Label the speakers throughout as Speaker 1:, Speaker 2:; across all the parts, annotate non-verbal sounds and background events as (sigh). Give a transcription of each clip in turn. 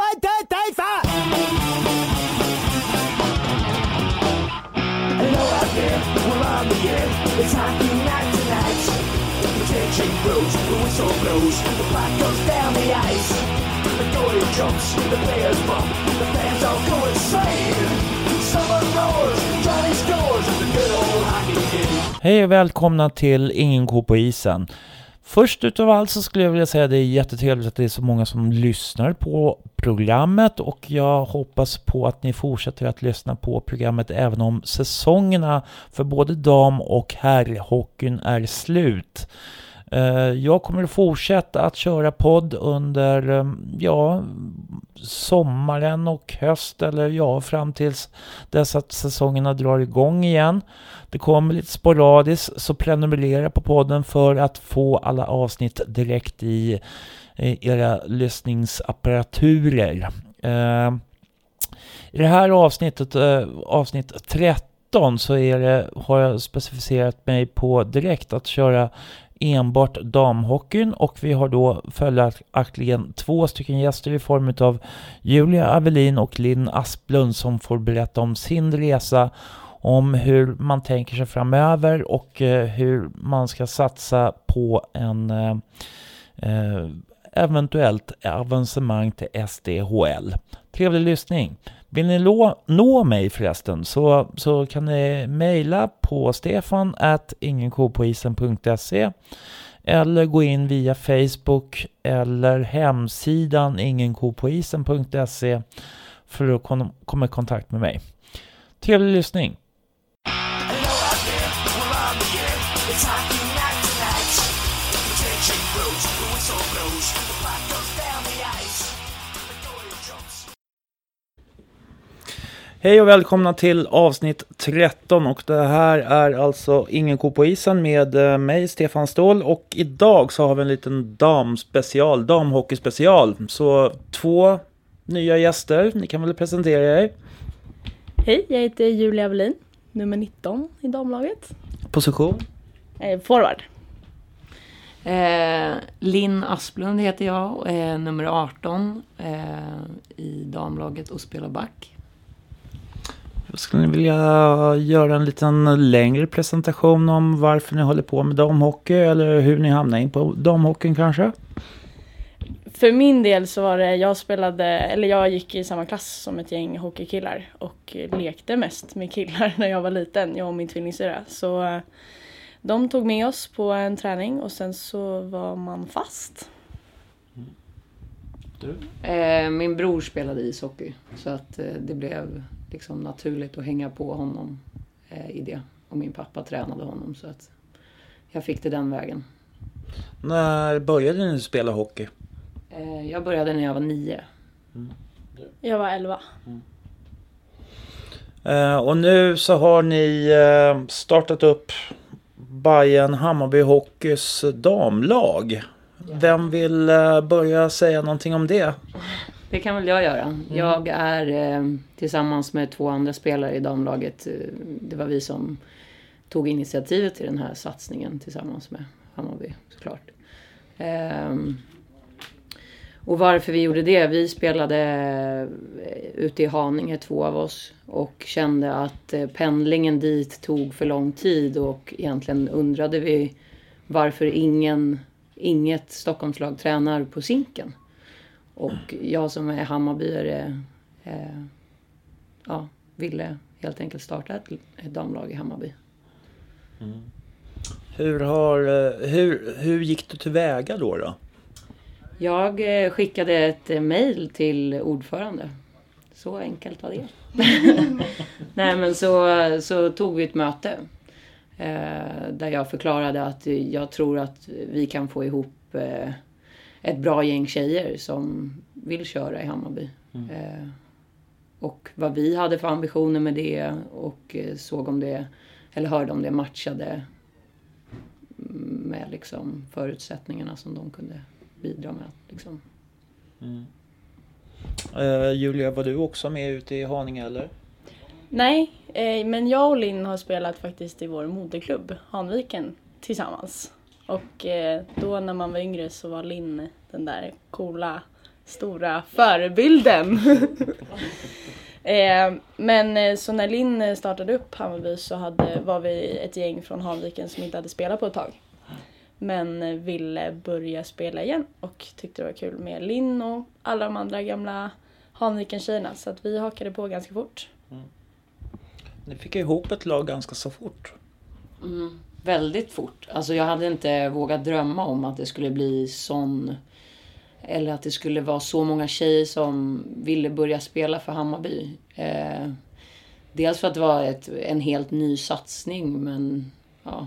Speaker 1: One, two, three, four!
Speaker 2: Hello out there, we're on the air. It's hockey night tonight. The tension grows, the whistle blows, the puck goes down the ice. The goalie jumps, the players bump, the fans all go insane.
Speaker 3: Hej och välkomna till Ingen ko på isen. Först utav allt så skulle jag vilja säga att det är jättetrevligt att det är så många som lyssnar på programmet och jag hoppas på att ni fortsätter att lyssna på programmet även om säsongerna för både dam och herrhockeyn är slut. Eh, jag kommer att fortsätta att köra podd under, eh, ja, sommaren och höst eller ja, fram tills dess att säsongerna drar igång igen. Det kommer lite sporadiskt, så prenumerera på podden för att få alla avsnitt direkt i era lyssningsapparaturer. Eh, I det här avsnittet, avsnitt 13, så är det, har jag specificerat mig på direkt att köra enbart damhockeyn och vi har då följaktligen två stycken gäster i form av Julia Avelin och Linn Asplund som får berätta om sin resa om hur man tänker sig framöver och eh, hur man ska satsa på en eh, eh, eventuellt avancemang till SDHL. Trevlig lyssning! Vill ni nå, nå mig förresten så, så kan ni mejla på stefan at ingenkopoisen.se eller gå in via Facebook eller hemsidan ingenkopoisen.se för att kom- komma i kontakt med mig. Trevlig lyssning! Hej och välkomna till avsnitt 13 och det här är alltså Ingen ko på isen med eh, mig Stefan Ståhl och idag så har vi en liten damspecial, damhockeyspecial. Så två nya gäster, ni kan väl presentera er.
Speaker 4: Hej, jag heter Julia Avelin, nummer 19 i damlaget.
Speaker 3: Position?
Speaker 4: Eh, forward.
Speaker 5: Eh, Linn Asplund heter jag, eh, nummer 18 eh, i damlaget och spelar back.
Speaker 3: Skulle ni vilja göra en liten längre presentation om varför ni håller på med damhockey eller hur ni hamnade in på damhockeyn kanske?
Speaker 4: För min del så var det, jag spelade, eller jag gick i samma klass som ett gäng hockeykillar och lekte mest med killar (laughs) när jag var liten, jag och min tvillingsyrra. Så eh, de tog med oss på en träning och sen så var man fast.
Speaker 5: Eh, min bror spelade ishockey så att eh, det blev liksom naturligt att hänga på honom eh, i det. Och min pappa tränade honom så att jag fick det den vägen.
Speaker 3: När började ni spela hockey?
Speaker 5: Eh, jag började när jag var nio.
Speaker 4: Jag var 11.
Speaker 3: Eh, och nu så har ni eh, startat upp Bayern Hammarby Hockeys damlag. Vem vill eh, börja säga någonting om det?
Speaker 5: Det kan väl jag göra. Jag är eh, tillsammans med två andra spelare i damlaget. Eh, det var vi som tog initiativet till den här satsningen tillsammans med Hammarby såklart. Ehm, och varför vi gjorde det? Vi spelade eh, ute i Haninge, två av oss. Och kände att eh, pendlingen dit tog för lång tid och egentligen undrade vi varför ingen, inget Stockholmslag tränar på Zinken. Och jag som är Hammarbyare eh, ja, ville helt enkelt starta ett, ett damlag i Hammarby.
Speaker 3: Hur, har, eh, hur, hur gick du tillväga då? då?
Speaker 5: Jag eh, skickade ett eh, mejl till ordförande. Så enkelt var det. (laughs) Nej men så, så tog vi ett möte. Eh, där jag förklarade att jag tror att vi kan få ihop eh, ett bra gäng tjejer som vill köra i Hammarby. Eh, och vad vi hade för ambitioner med det och eh, såg om det, eller hörde om det matchade med liksom förutsättningarna som de kunde bidra med. Liksom.
Speaker 3: Eh, Julia, var du också med ute i Haninge eller?
Speaker 4: Nej, eh, men jag och Linn har spelat faktiskt i vår moderklubb, Hanviken, tillsammans. Och eh, då när man var yngre så var Linn den där coola stora förebilden. (laughs) eh, men eh, så när Linn startade upp Hammarby så hade, var vi ett gäng från Hanviken som inte hade spelat på ett tag. Men ville börja spela igen och tyckte det var kul med Linn och alla de andra gamla Hanviken-tjejerna så att vi hakade på ganska fort.
Speaker 3: Ni fick ihop ett lag ganska så fort.
Speaker 5: Mm, väldigt fort. Alltså jag hade inte vågat drömma om att det skulle bli sån... Eller att det skulle vara så många tjejer som ville börja spela för Hammarby. Eh, dels för att det var ett, en helt ny satsning men ja,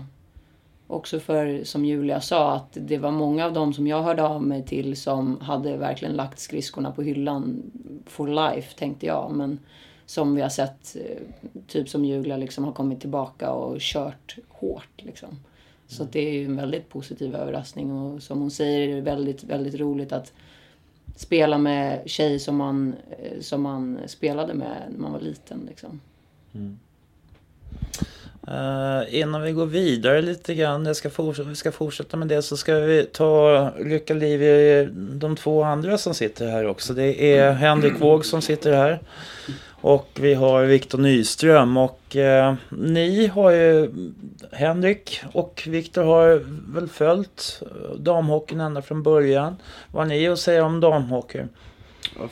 Speaker 5: också för, som Julia sa, att det var många av dem som jag hörde av mig till som hade verkligen lagt skridskorna på hyllan for life, tänkte jag. Men som vi har sett, eh, typ som Julia, liksom har kommit tillbaka och kört hårt. Liksom. Så att det är ju en väldigt positiv överraskning och som hon säger är det väldigt, väldigt roligt att spela med tjejer som man, eh, som man spelade med när man var liten. Liksom.
Speaker 3: Uh, innan vi går vidare lite grann, jag ska vi ska fortsätta med det, så ska vi ta lycka liv i de två andra som sitter här också. Det är Henrik Våg som sitter här. Och vi har Viktor Nyström och eh, ni har ju, Henrik och Viktor har väl följt damhockeyn ända från början. Vad har ni att säga om damhockey?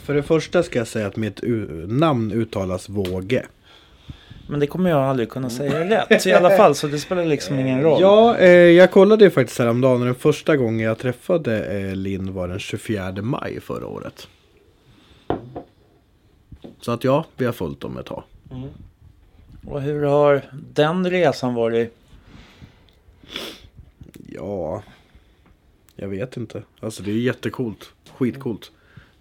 Speaker 1: För det första ska jag säga att mitt namn uttalas Våge.
Speaker 3: Men det kommer jag aldrig kunna säga rätt i alla fall så det spelar liksom ingen roll.
Speaker 1: Ja, eh, jag kollade ju faktiskt häromdagen den första gången jag träffade eh, Linn var den 24 maj förra året. Så att ja, vi har följt dem ett tag.
Speaker 3: Och hur har den resan varit?
Speaker 1: Ja, jag vet inte. Alltså det är jättecoolt. Skitcoolt.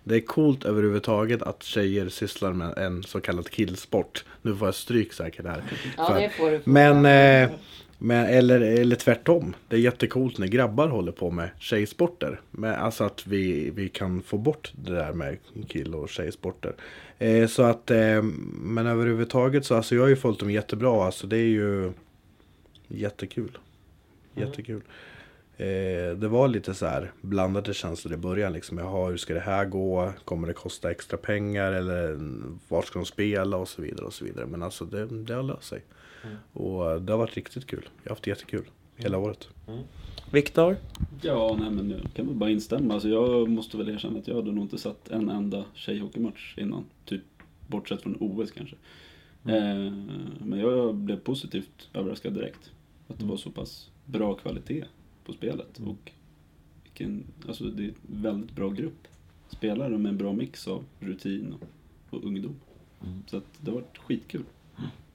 Speaker 1: Det är coolt överhuvudtaget att tjejer sysslar med en så kallad killsport. Nu får jag stryk säkert här.
Speaker 5: Ja,
Speaker 1: För-
Speaker 5: det får du.
Speaker 1: Men, eh, men eller, eller tvärtom. Det är jättecoolt när grabbar håller på med tjejsporter. Men alltså att vi, vi kan få bort det där med kill och tjejsporter. Eh, så att, eh, men överhuvudtaget så, alltså jag har ju följt dem jättebra. Alltså det är ju jättekul. Jättekul. Eh, det var lite så här blandade känslor i början. Liksom. Jaha, hur ska det här gå? Kommer det kosta extra pengar? Eller vart ska de spela? Och så vidare. och så vidare. Men alltså det, det har löst sig. Och det har varit riktigt kul. Jag har haft jättekul hela året.
Speaker 3: Viktor?
Speaker 6: Ja, nej men jag kan väl bara instämma. Alltså jag måste väl erkänna att jag hade nog inte sett en enda tjejhockeymatch innan. Typ bortsett från OS kanske. Eh, men jag blev positivt överraskad direkt. Att det var så pass bra kvalitet på spelet. Och vilken, alltså det är en väldigt bra grupp spelare med en bra mix av rutin och, och ungdom. Så att det har varit skitkul.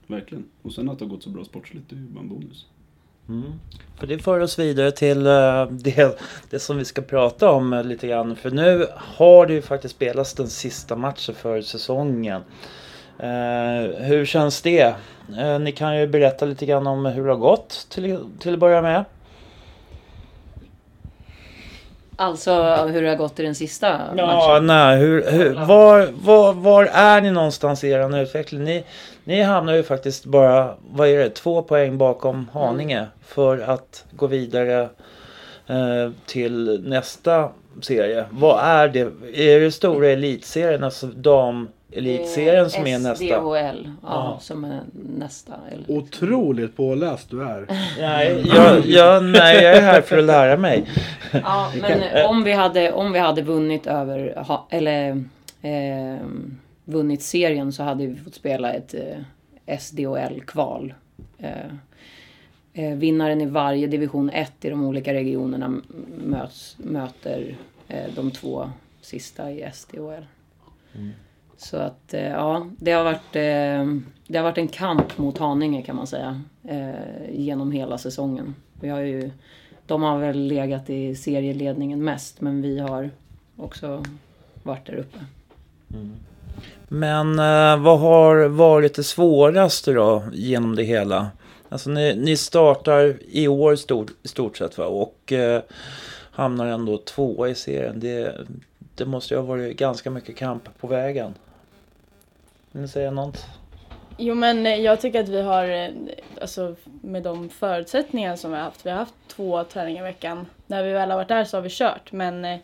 Speaker 6: Verkligen. Och sen att det har gått så bra sportsligt, det är ju bara en bonus.
Speaker 3: För det för oss vidare till eh, det, det som vi ska prata om lite grann. För nu har det ju faktiskt spelats den sista matchen för säsongen. Eh, hur känns det? Eh, ni kan ju berätta lite grann om hur det har gått till, till att börja med.
Speaker 5: Alltså hur det har gått i den sista
Speaker 3: Ja,
Speaker 5: matchen.
Speaker 3: nej, hur, hur, var, var, var är ni någonstans i er utveckling? Ni, ni hamnar ju faktiskt bara, vad är det, två poäng bakom Haninge för att gå vidare eh, till nästa serie. Vad är det? Är det stora elitserien, alltså damelitserien som är nästa?
Speaker 5: SDHL, ja,
Speaker 3: Ja.
Speaker 5: som är nästa. Eller?
Speaker 1: Otroligt påläst du är.
Speaker 3: Nej, jag, jag, nej, jag är här för att lära mig.
Speaker 5: Ja, men om vi hade, om vi hade vunnit över, ha, eller eh, vunnit serien så hade vi fått spela ett eh, SDHL-kval. Eh, eh, vinnaren i varje division 1 i de olika regionerna möts, möter eh, de två sista i SDHL. Så att eh, ja, det har, varit, eh, det har varit en kamp mot Haninge kan man säga. Eh, genom hela säsongen. Vi har ju, de har väl legat i serieledningen mest men vi har också varit där uppe. Mm.
Speaker 3: Men eh, vad har varit det svåraste då genom det hela? Alltså ni, ni startar i år stort, i stort sett va? och eh, hamnar ändå tvåa i serien. Det, det måste ju ha varit ganska mycket kamp på vägen. Vill ni säga något?
Speaker 4: Jo men eh, jag tycker att vi har, eh, alltså med de förutsättningar som vi har haft, vi har haft två träningar i veckan. När vi väl har varit där så har vi kört men eh,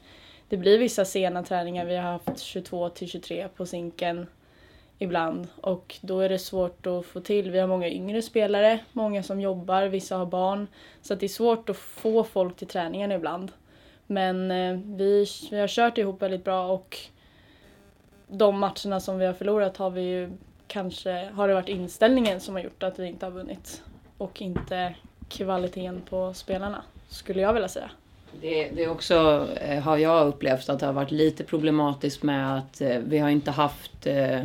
Speaker 4: det blir vissa sena träningar. Vi har haft 22 till 23 på sinken ibland och då är det svårt att få till. Vi har många yngre spelare, många som jobbar, vissa har barn. Så att det är svårt att få folk till träningen ibland. Men vi, vi har kört ihop väldigt bra och de matcherna som vi har förlorat har vi ju kanske, har det varit inställningen som har gjort att vi inte har vunnit. Och inte kvaliteten på spelarna, skulle jag vilja säga.
Speaker 5: Det, det också, eh, har jag upplevt, att det har varit lite problematiskt med att eh, vi har inte haft eh,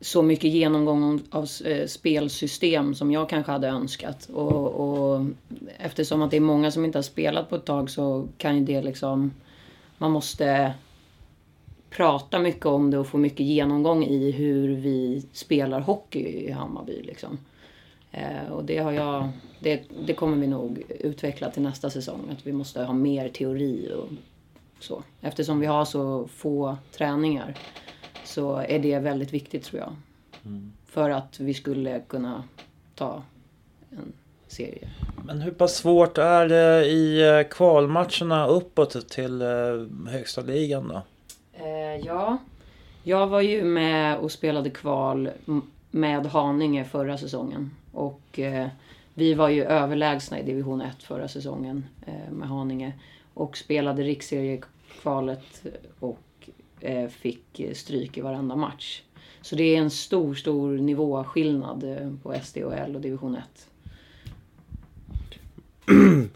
Speaker 5: så mycket genomgång av spelsystem som jag kanske hade önskat. Och, och eftersom att det är många som inte har spelat på ett tag så kan ju det liksom... Man måste prata mycket om det och få mycket genomgång i hur vi spelar hockey i Hammarby. Liksom. Eh, och det, har jag, det, det kommer vi nog utveckla till nästa säsong. Att vi måste ha mer teori och så. Eftersom vi har så få träningar så är det väldigt viktigt tror jag. För att vi skulle kunna ta en serie.
Speaker 3: Men hur pass svårt är det i eh, kvalmatcherna uppåt till eh, högsta ligan då?
Speaker 5: Eh, ja, jag var ju med och spelade kval med Haninge förra säsongen. Och eh, vi var ju överlägsna i division 1 förra säsongen eh, med Haninge. Och spelade riksseriekvalet och eh, fick stryk i varenda match. Så det är en stor, stor nivåskillnad eh, på SDHL och division 1. (clears throat)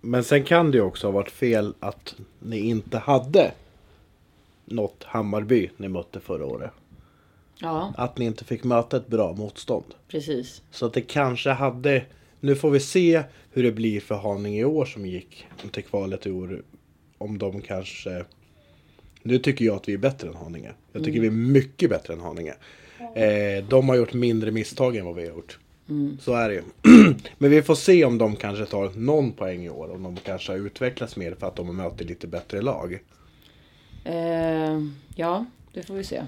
Speaker 1: Men sen kan det ju också ha varit fel att ni inte hade något Hammarby ni mötte förra året.
Speaker 5: Ja,
Speaker 1: Att ni inte fick möta ett bra motstånd.
Speaker 5: precis.
Speaker 1: Så att det kanske hade... Nu får vi se hur det blir för Haninge i år som gick till kvalet i år. Om de kanske... Nu tycker jag att vi är bättre än Haninge. Jag tycker vi är mycket bättre än Haninge. Eh, de har gjort mindre misstag än vad vi har gjort. Så är det ju. (clears throat) Men vi får se om de kanske tar någon poäng i år. Om de kanske har utvecklats mer för att de möter lite bättre lag.
Speaker 5: Eh, ja, det får vi se.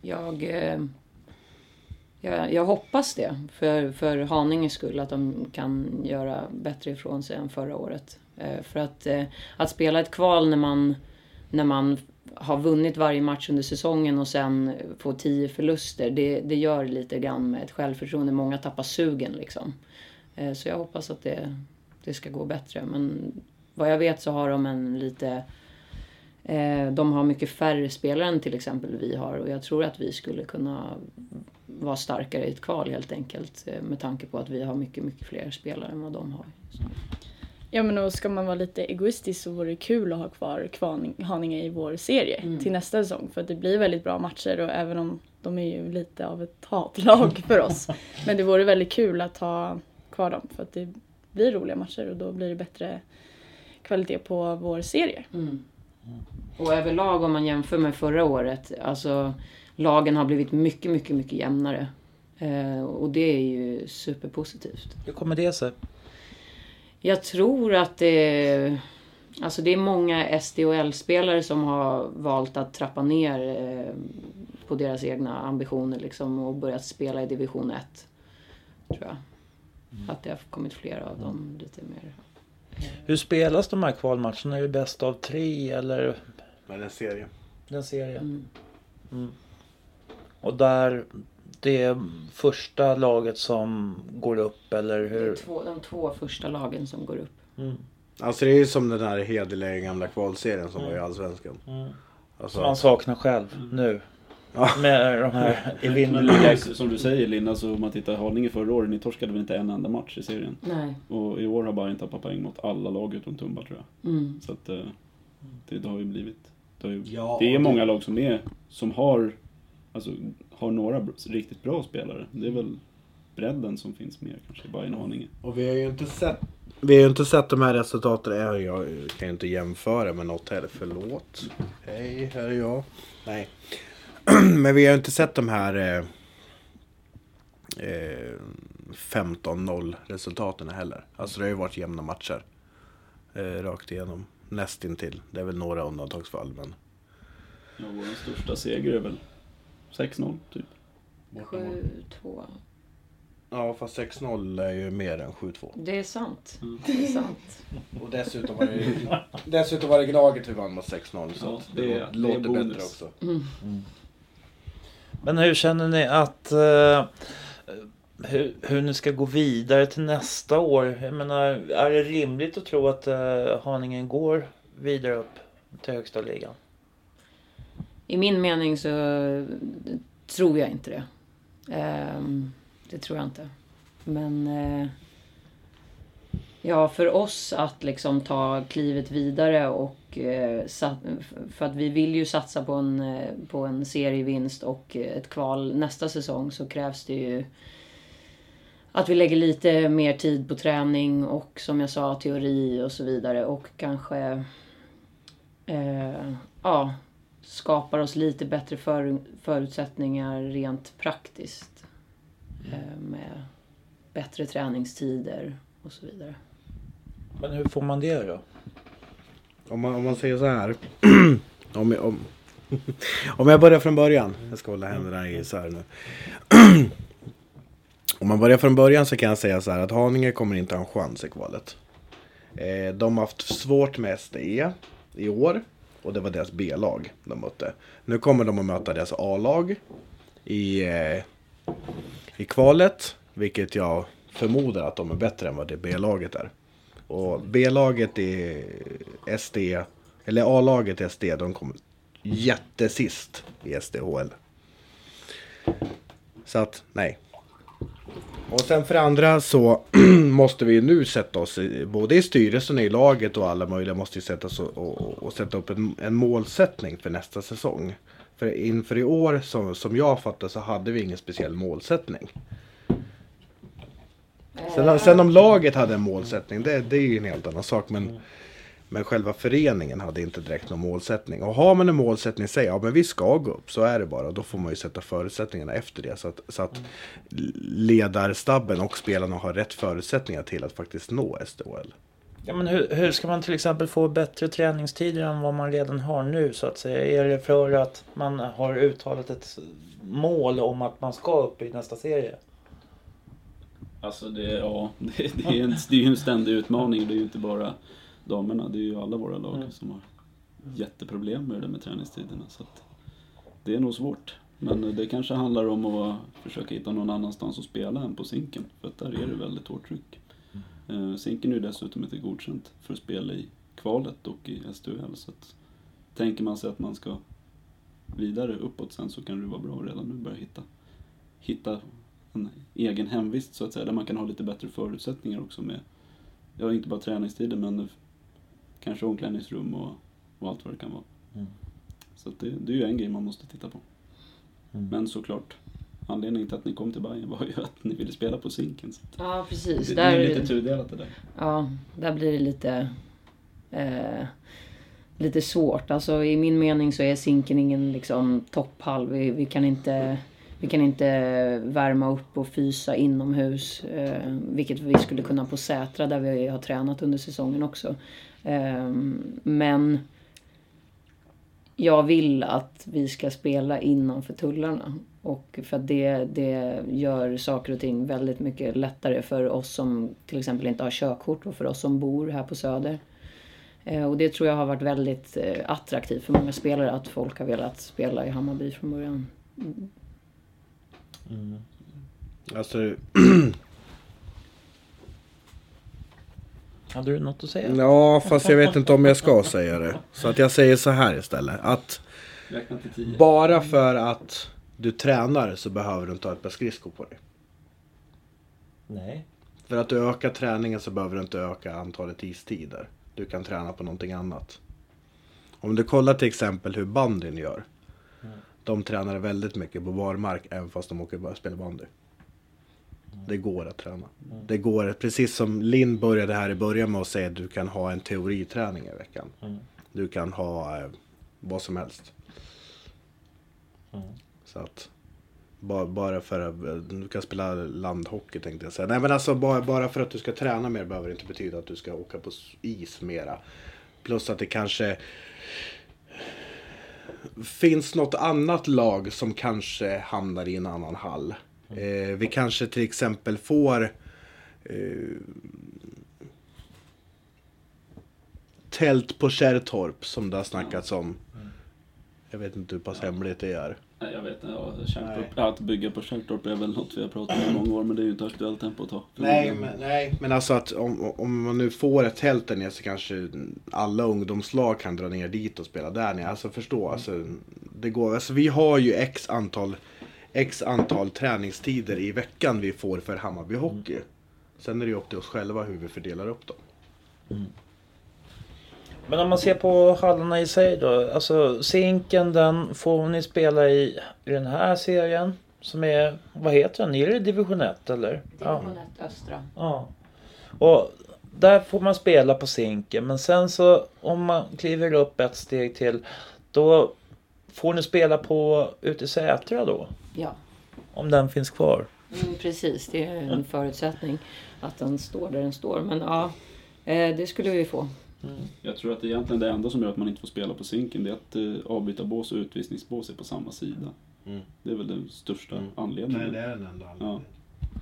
Speaker 5: Jag, eh, jag, jag hoppas det för, för Haninges skull att de kan göra bättre ifrån sig än förra året. Eh, för att, eh, att spela ett kval när man, när man har vunnit varje match under säsongen och sen får tio förluster, det, det gör lite grann med ett självförtroende. Många tappar sugen liksom. Eh, så jag hoppas att det, det ska gå bättre. Men vad jag vet så har de en lite de har mycket färre spelare än till exempel vi har och jag tror att vi skulle kunna vara starkare i ett kval helt enkelt. eh, Med tanke på att vi har mycket, mycket fler spelare än vad de har. Så.
Speaker 4: Ja men och ska man vara lite egoistisk så vore det kul att ha kvar Haninge i vår serie till nästa säsong. För att det blir väldigt bra matcher och även om de är ju lite av ett hatlag för oss. (laughs) Men det vore väldigt kul att ha kvar dem för att det blir roliga matcher och då blir det bättre kvalitet på vår serie.
Speaker 5: Och överlag om man jämför med förra året, alltså lagen har blivit mycket, mycket, mycket jämnare. Eh, och det är ju superpositivt.
Speaker 3: Hur kommer det sig?
Speaker 5: Jag tror att det... Alltså det är många SDHL-spelare som har valt att trappa ner eh, på deras egna ambitioner liksom och börjat spela i division 1. Tror jag. Att det har kommit flera av dem lite mer.
Speaker 3: Hur spelas de här kvalmatcherna? Är det bäst av tre eller
Speaker 1: Men en serie.
Speaker 3: den serien?
Speaker 5: Mm.
Speaker 3: Och där det är första laget som går upp eller
Speaker 5: Det är
Speaker 3: hur?
Speaker 5: två, de två första lagen som går upp.
Speaker 1: Alltså det är ju som den här hederliga gamla kvalserien som var i Allsvenskan. Alltså,
Speaker 3: Som man saknar själv nu.
Speaker 1: Ja.
Speaker 3: Med de här
Speaker 6: Men
Speaker 3: evinnerliga...
Speaker 6: som du säger Linn, alltså, om man tittar Haninge förra året, ni torskade väl inte en enda match i serien?
Speaker 5: Nej.
Speaker 6: Och i år har Bayern tappat poäng mot alla lag utom Tumba tror jag.
Speaker 5: Mm.
Speaker 6: Så att eh, det, det har ju blivit... Det, har ju,
Speaker 1: Ja,
Speaker 6: det är
Speaker 1: det-
Speaker 6: många lag som är, som har, alltså, har några riktigt bra spelare. Det är väl bredden som finns mer kanske i Bayern och Haninge.
Speaker 1: Och vi har ju inte sett vi har ju inte sett de här resultaten. Jag, jag kan ju inte jämföra med något heller. Förlåt. Hej, här är jag. Nej. (clears throat) Men vi har inte sett de här eh, eh, 15-0 resultaten heller. Alltså det har ju varit jämna matcher. Eh, rakt igenom. Nästintill. Det är väl några undantagsfall men.
Speaker 6: Ja, vår största seger är väl 6-0 typ.
Speaker 5: 7-2.
Speaker 1: Ja, fast 6-0 är ju mer än 7-2.
Speaker 5: Det är sant.
Speaker 6: Mm.
Speaker 5: Det är sant.
Speaker 1: Och dessutom var det, dessutom var det Gnaget vi vann med 6-0. Så
Speaker 6: Ja, det
Speaker 1: det,
Speaker 6: det
Speaker 1: låter
Speaker 6: bonus.
Speaker 1: bättre också.
Speaker 3: Men hur känner ni att eh, hur, hur ni ska gå vidare till nästa år? Jag menar, är det rimligt att tro att eh, Haninge går vidare upp till högsta ligan?
Speaker 5: I min mening så tror jag inte det. Ehm, det tror jag inte. Men eh, ja, för oss att liksom ta klivet vidare och eh, sat, för att vi vill ju satsa på en, eh, på en serievinst och ett kval nästa säsong så krävs det ju att vi lägger lite mer tid på träning och som jag sa teori och så vidare och kanske eh, ja, skapar oss lite bättre för, förutsättningar rent praktiskt. Eh, med bättre träningstider och så vidare.
Speaker 3: Men hur får man det då?
Speaker 1: Om man, om man säger så här. (clears throat) om, jag- om, (laughs) om jag börjar från början. Jag ska hålla händerna isär nu. (clears throat) om man börjar från början så kan jag säga så här att Haninge kommer inte ha en chans i kvalet. Eh, de har haft svårt med SDE i år. Och det var deras B-lag de mötte. Nu kommer de att möta deras A-lag i, eh, i kvalet. Vilket jag förmodar att de är bättre än vad det B-laget är. Och B-laget är SD, eller A-laget i SD, de kom jättesist i SDHL. Så att, nej. Och sen för det andra så (clears throat) måste vi nu sätta oss, i, både i styrelsen och i laget och alla möjliga måste ju sätta oss och, och, och sätta upp en, en målsättning för nästa säsong. För inför i år, som, som jag fattar så hade vi ingen speciell målsättning. Sen, sen om laget hade en målsättning, det, det är ju en helt annan sak. Men, men själva föreningen hade inte direkt någon målsättning. Och har man en målsättning, säger ja men vi ska gå upp, så är det bara. Då får man ju sätta förutsättningarna efter det. Så att, så att ledarstabben och spelarna har rätt förutsättningar till att faktiskt nå SDHL.
Speaker 3: Ja, men hur, hur ska man till exempel få bättre träningstider än vad man redan har nu så att säga? Är det för att man har uttalat ett mål om att man ska upp i nästa serie?
Speaker 6: Alltså det, ja, (laughs) det, det, är en, det är ju en ständig utmaning. Det är ju inte bara damerna, det är ju alla våra lag
Speaker 3: Mm.
Speaker 6: som har jätteproblem med det med träningstiderna. Så det är nog svårt. Men det kanske handlar om att försöka hitta någon annanstans att spela än på Zinken. För att där är det väldigt hårt tryck. Eh, Zinken är ju dessutom inte godkänt för att spela i kvalet och i SDHL. Så att tänker man sig att man ska vidare uppåt sen så kan det vara bra att redan nu börja hitta, hitta en egen hemvist så att säga, där man kan ha lite bättre förutsättningar också med, ja inte bara träningstider men kanske omklädningsrum och, och allt vad det kan vara.
Speaker 3: Mm.
Speaker 6: Så att det, det är ju en grej man måste titta på.
Speaker 3: Mm.
Speaker 6: Men såklart, anledningen till att ni kom till Bayern var ju att ni ville spela på Zinken.
Speaker 5: Ja, precis.
Speaker 6: det, det är
Speaker 5: Där,
Speaker 6: lite tudelat det där.
Speaker 5: ja, där blir det lite, eh, lite svårt. Alltså, I min mening så är Zinken ingen liksom, topphalv. Vi, vi, kan inte, vi kan inte värma upp och fysa inomhus. Eh, vilket vi skulle kunna på Sätra där vi har tränat under säsongen också. Eh, men jag vill att vi ska spela innanför tullarna. Och för att det, det gör saker och ting väldigt mycket lättare för oss som till exempel inte har körkort och för oss som bor här på Söder. Eh, Och det tror jag har varit väldigt eh, attraktivt för många spelare att folk har velat spela i Hammarby från början. Mm.
Speaker 1: Alltså, (clears throat)
Speaker 3: Hade du något att säga?
Speaker 1: ja, fast jag vet inte om jag ska säga det. Så att jag säger så här istället. Att bara för att du tränar så behöver du inte ha ett par skridskor på dig.
Speaker 3: Nej.
Speaker 1: För att du ökar träningen så behöver du inte öka antalet istider. Du kan träna på någonting annat. Om du kollar till exempel hur bandyn gör. De tränar väldigt mycket på barmark även fast de åker bara spelar bandy. Det går att träna. Det går, precis som Linn började här i början med att säga du kan ha en teoriträning i veckan.
Speaker 3: Mm.
Speaker 1: Du kan ha eh, vad som helst.
Speaker 3: Mm.
Speaker 1: Så att bara, bara för att du kan spela landhockey tänkte jag säga. Nej men alltså bara, bara för att du ska träna mer behöver det inte betyda att du ska åka på is mera. Plus att det kanske finns något annat lag som kanske hamnar i en annan hall. Eh, vi kanske till exempel får eh, tält på Kärrtorp som det har snackats om. Jag vet inte hur pass hemligt det är.
Speaker 6: Nej, jag vet inte. Ja, att bygga på Kärrtorp är väl något vi har pratat om i många år men det är ju inte aktuellt tempo att ta.
Speaker 1: Nej men, nej, men alltså att om, om man nu får ett tält där nere så kanske alla ungdomslag kan dra ner dit och spela där nere. Alltså förstå, alltså, det går, alltså vi har ju x antal, x antal träningstider i veckan vi får för Hammarby Hockey. Sen är det ju upp till oss själva hur vi fördelar upp dem.
Speaker 3: Men om man ser på hallarna i sig då. Alltså Zinken den får ni spela i, i den här serien. Som är, vad heter den? Är det division 1 eller?
Speaker 5: Division 1 Östra.
Speaker 3: Ja. Och där får man spela på Zinken. Men sen så om man kliver upp ett steg till. Då får ni spela på ute i Sätra då.
Speaker 5: Ja,
Speaker 3: Om den finns kvar.
Speaker 5: mm, precis. Det är en förutsättning att den står där den står. Men ja, eh, det skulle vi få.
Speaker 6: Jag tror att egentligen det enda som gör att man inte får spela på Zinken det är att eh, avbytarbås och utvisningsbås är på samma sida.
Speaker 1: Mm.
Speaker 6: Det är väl den största
Speaker 1: Mm.
Speaker 6: anledningen.
Speaker 1: är den enda
Speaker 6: Ja.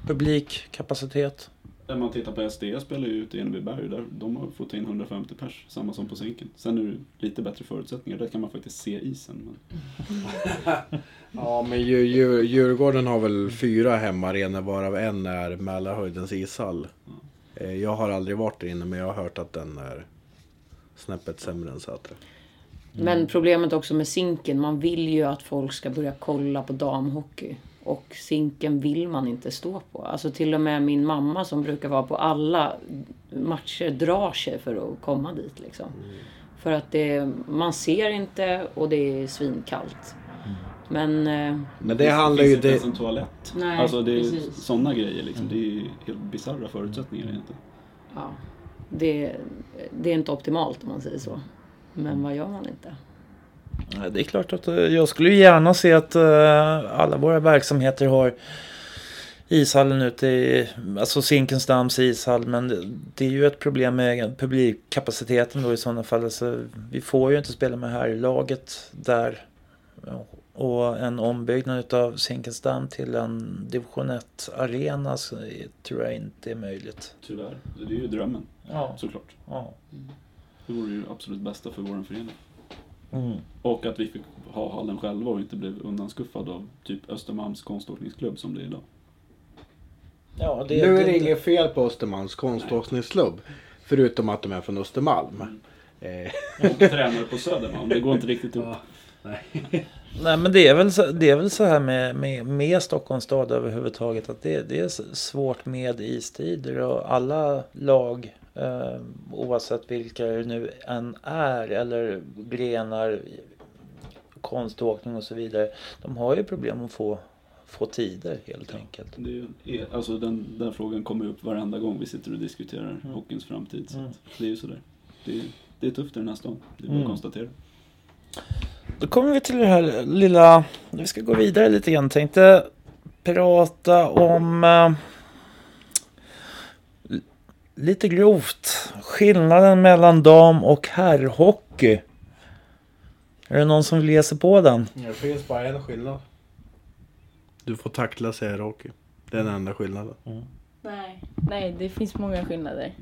Speaker 3: Publikkapacitet.
Speaker 6: När man tittar på SD spelar ju ute i Enebyberg, där de har fått in 150 pers, samma som på Zinken. Sen är det lite bättre förutsättningar, där kan man faktiskt se isen. Men... (laughs)
Speaker 1: Ja men Djur, Djur, Djurgården har väl fyra hemmaarenor varav en är Mälarhöjdens ishall. Eh, Jag har aldrig varit där inne men jag har hört att den är snäppet sämre än Sätra.
Speaker 5: Men problemet också med Zinken, man vill ju att folk ska börja kolla på damhockey. Och Zinken vill man inte stå på. Alltså till och med min mamma som brukar vara på alla matcher drar sig för att komma dit liksom. För att det, man ser inte och det är svinkallt. Men eh,
Speaker 1: Men det handlar ju...
Speaker 6: finns inte
Speaker 1: Det,
Speaker 6: ens en toalett.
Speaker 5: Nej,
Speaker 6: alltså det är sådana grejer liksom. Det är ju helt bisarra förutsättningar egentligen.
Speaker 5: ja, det, det är inte optimalt om man säger så. Men vad gör man inte?
Speaker 3: Det är klart att eh, jag skulle gärna se att eh, alla våra verksamheter har ishallen ute i, alltså Zinkensdamms ishall. Men det, det är ju ett problem med publikkapaciteten då i sådana fall. Alltså, vi får ju inte spela med här laget där. Ja, Och en ombyggnad av Zinkensdamm till en division 1-arena så tror jag inte är möjligt.
Speaker 6: Tyvärr. Det är ju drömmen,
Speaker 3: Ja.
Speaker 6: såklart.
Speaker 3: ja.
Speaker 6: Det vore ju absolut bästa för vår förening.
Speaker 3: Mm.
Speaker 6: Och att vi fick ha hallen själva och inte blev undanskuffad av typ Östermalms konståkningsklubb som det är idag.
Speaker 3: Ja,
Speaker 1: nu är det inget fel på Östermalms konståkningsklubb. Förutom att de är från Östermalm. Eh,
Speaker 6: Jag är tränare på Södermalm, det går inte riktigt (laughs) ihop.
Speaker 3: Nej men det är väl så, det är väl så här med, med, med Stockholms stad överhuvudtaget att det, det är svårt med istider och alla lag eh, oavsett vilka det nu än är eller grenar konståkning och så vidare. De har ju problem att få, få tider helt enkelt.
Speaker 6: Det är, alltså den, den frågan kommer upp varenda gång vi sitter och diskuterar hockeyns framtid. Så
Speaker 3: Mm.
Speaker 6: det är ju sådär. Det är, det är tufft i den här stan, det är bara
Speaker 3: Mm.
Speaker 6: att konstatera.
Speaker 3: Då kommer vi till det här lilla, vi ska gå vidare lite grann. Tänkte prata om eh, lite grovt skillnaden mellan dam och herrhockey. Är det någon som vill ge sig på den?
Speaker 1: det finns bara en skillnad. Du får tackla seriehockey. Det är den enda skillnaden.
Speaker 4: Nej. Nej, det finns många skillnader.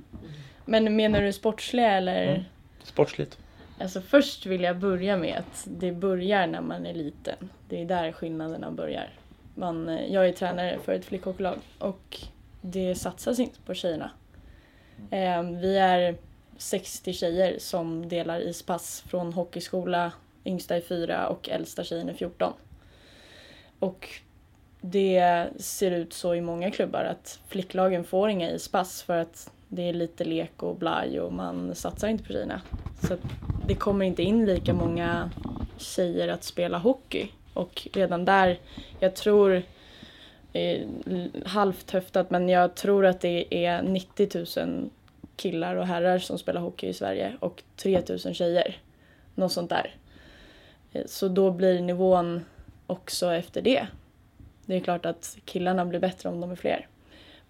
Speaker 4: Men menar du sportsliga eller?
Speaker 3: Mm. Sportsligt.
Speaker 4: Alltså först vill jag börja med att det börjar när man är liten. Det är där skillnaderna börjar. Man, eh, jag är tränare för ett flickhockeylag och det satsas inte på tjejerna. Eh, vi är 60 tjejer som delar ispass från hockeyskola, yngsta är 4 och äldsta tjejen är 14. Och det ser ut så i många klubbar att flicklagen får inga ispass för att det är lite lek och blaj och man satsar inte på tjejerna. Så det kommer inte in lika många tjejer att spela hockey. Och redan där, jag tror, eh, halvt höftat, men jag tror att det är 90 000 killar och herrar som spelar hockey i Sverige och 3 000 tjejer. Något sånt där. Eh, så då blir nivån också efter det. Det är klart att killarna blir bättre om de är fler.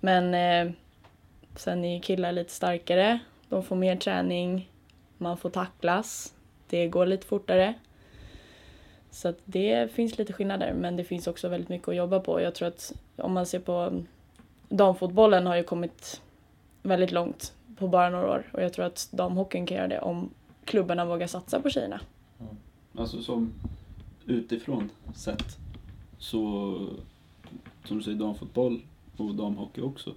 Speaker 4: Men eh, sen är ju killar lite starkare. De får mer träning. Man får tacklas. Det går lite fortare. Så att det finns lite skillnader men det finns också väldigt mycket att jobba på. Jag tror att om man ser på damfotbollen har ju kommit väldigt långt på bara några år och jag tror att damhockeyn kan göra det om klubbarna vågar satsa på tjejerna.
Speaker 6: Alltså som utifrån sett så, som du säger, damfotboll och damhockey också.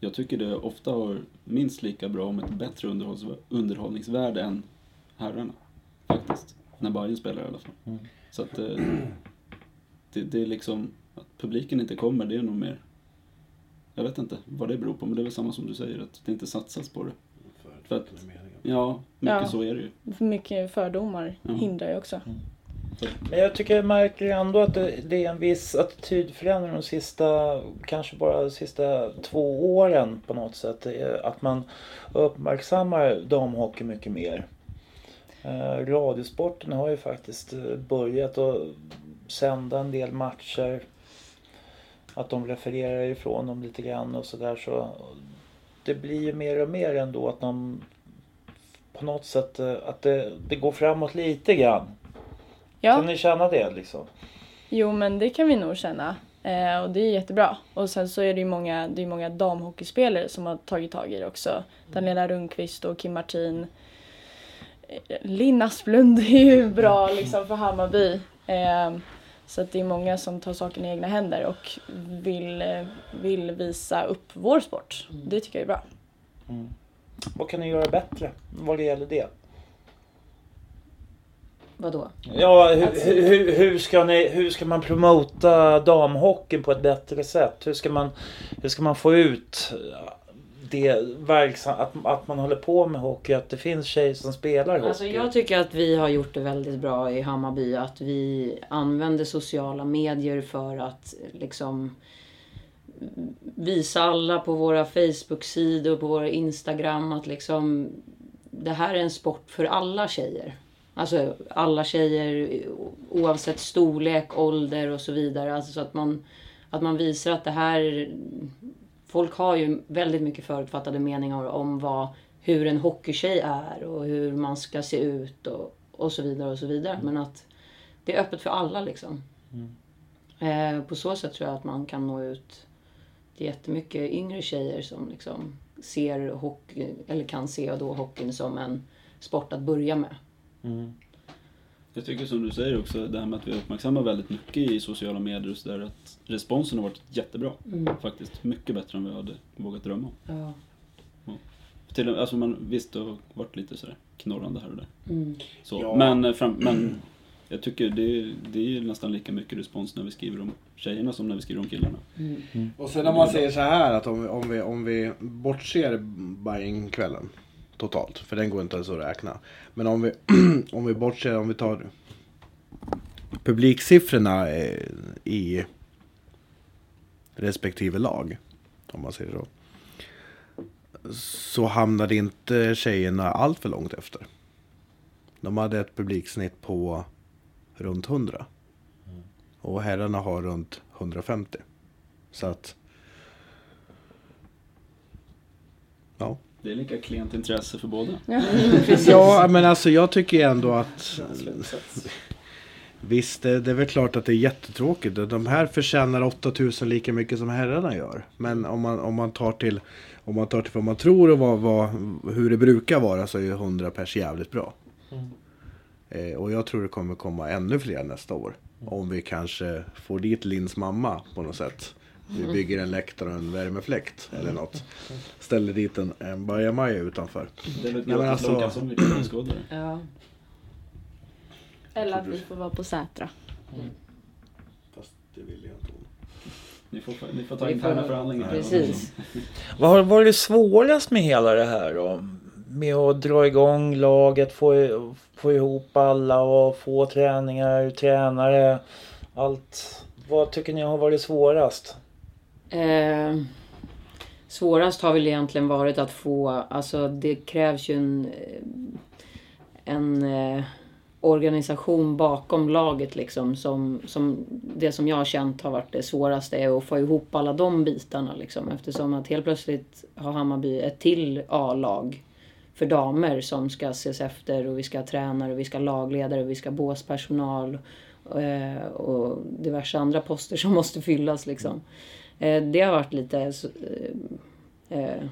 Speaker 6: Jag tycker det ofta har minst lika bra, om inte bättre underhålls- underhållningsvärde än herrarna. Faktiskt. När Bayern spelar i alla fall.
Speaker 3: Mm.
Speaker 6: Så att eh, det, det är liksom, att publiken inte kommer, det är nog mer jag vet inte vad det beror på, men det är väl samma som du säger, att det inte satsas på det. För att, ja, mycket
Speaker 4: Ja.
Speaker 6: så är det ju.
Speaker 4: För mycket fördomar
Speaker 6: Ja.
Speaker 4: hindrar ju också. Typ.
Speaker 3: Men jag tycker jag märker ändå att det, det är en viss attitydförändring de sista, kanske bara de sista två åren på något sätt. Att man uppmärksammar damhockey mycket mer. Eh, radiosporten har ju faktiskt eh, börjat att sända en del matcher. Att de refererar ifrån dem lite grann och sådär så. Det blir ju mer och mer ändå att de på något sätt eh, att det, det går framåt lite grann.
Speaker 4: Ja.
Speaker 3: Kan ni känna det liksom?
Speaker 4: Jo men det kan vi nog känna. Eh, och det är jättebra. Och sen så är det ju många, det är många damhockeyspelare som har tagit tag i det också. Daniela Rundqvist och Kim Martin. Eh, Linn Asplund är ju bra liksom för Hammarby. Eh, så att det är många som tar saken i egna händer och vill, eh, vill visa upp vår sport. Det tycker jag är bra.
Speaker 3: Vad kan ni göra bättre vad det gäller det?
Speaker 5: Vadå?
Speaker 3: Ja, hur, hur, hur, ska ni, hur ska man promota damhockeyn på ett bättre sätt? Hur ska man, hur ska man få ut det verksam, att, att man håller på med hockey, att det finns tjejer som spelar hockey?
Speaker 5: Alltså jag tycker att vi har gjort det väldigt bra i Hammarby. Att vi använder sociala medier för att liksom visa alla på våra Facebook-sidor, på våra Instagram att liksom det här är en sport för alla tjejer. Alltså alla tjejer oavsett storlek, ålder och så vidare. Alltså så att man, att man visar att det här... Folk har ju väldigt mycket förutfattade meningar om vad, hur en hockeytjej är och hur man ska se ut och, och så vidare och så vidare. Men att det är öppet för alla liksom. Eh, på så sätt tror jag att man kan nå ut till jättemycket yngre tjejer som liksom ser hockey, eller kan se då hockeyn som en sport att börja med.
Speaker 3: Mm.
Speaker 6: Jag tycker som du säger också, det här med att vi uppmärksammar väldigt mycket i sociala medier och sådär, att responsen har varit jättebra. Faktiskt mycket bättre än vi hade vågat drömma om.
Speaker 5: Ja.
Speaker 6: Till, och- alltså man, visst, det har varit lite sådär knorrande här och där.
Speaker 5: Mm.
Speaker 6: Så.
Speaker 1: Ja.
Speaker 6: Men, eh, fram, men jag tycker det, är- det är nästan lika mycket respons när vi skriver om tjejerna som när vi skriver om killarna.
Speaker 1: Och sen om man säger så här att om, vi- om, vi, om vi bortser Bajen-kvällen totalt, för den går inte ens att räkna. Men om vi, (clears throat) om vi bortser, om vi tar publiksiffrorna eh, i respektive lag, om man säger så. Så hamnade inte tjejerna allt för långt efter. De hade ett publiksnitt på runt 100. Och herrarna har runt 150. Så att... Ja.
Speaker 6: Det är lika klent intresse för båda.
Speaker 1: Ja, (laughs) men alltså jag tycker ändå att... Visst, det, det är väl klart att det är jättetråkigt. De här förtjänar 8000 lika mycket som herrarna gör. Men om man, om man tar till om man tar till vad man tror och vad, vad, hur det brukar vara så är ju 100 pers jävligt bra. Eh, och jag tror det kommer komma ännu fler nästa år. Om vi kanske får dit Lins mamma på något sätt. Vi bygger en läktare och en värmefläkt eller något. Ställer dit en, en bajamaja utanför.
Speaker 6: Det
Speaker 1: Nej,
Speaker 6: gratis
Speaker 1: alltså-
Speaker 6: till åskådare.
Speaker 5: Ja.
Speaker 4: Eller att vi får vara på Sätra.
Speaker 1: Fast det vill jag inte.
Speaker 6: Ni får, ni får ta interna
Speaker 5: får-
Speaker 6: förhandlingar.
Speaker 5: Precis.
Speaker 3: Vad har varit svårast med hela det här då? Med att dra igång laget, få, få ihop alla och få träningar, tränare, allt. Vad tycker ni har varit svårast?
Speaker 5: Eh, svårast har väl egentligen varit att få, alltså det krävs ju en, eh, en eh, organisation bakom laget liksom. Som, som det som jag har känt har varit det svåraste är att få ihop alla de bitarna liksom. Eftersom att helt plötsligt har Hammarby ett till A-lag. för damer som ska ses efter och vi ska ha tränare och vi ska ha lagledare och vi ska ha båspersonal eh, och diverse andra poster som måste fyllas liksom. Eh, det har varit lite eh, eh,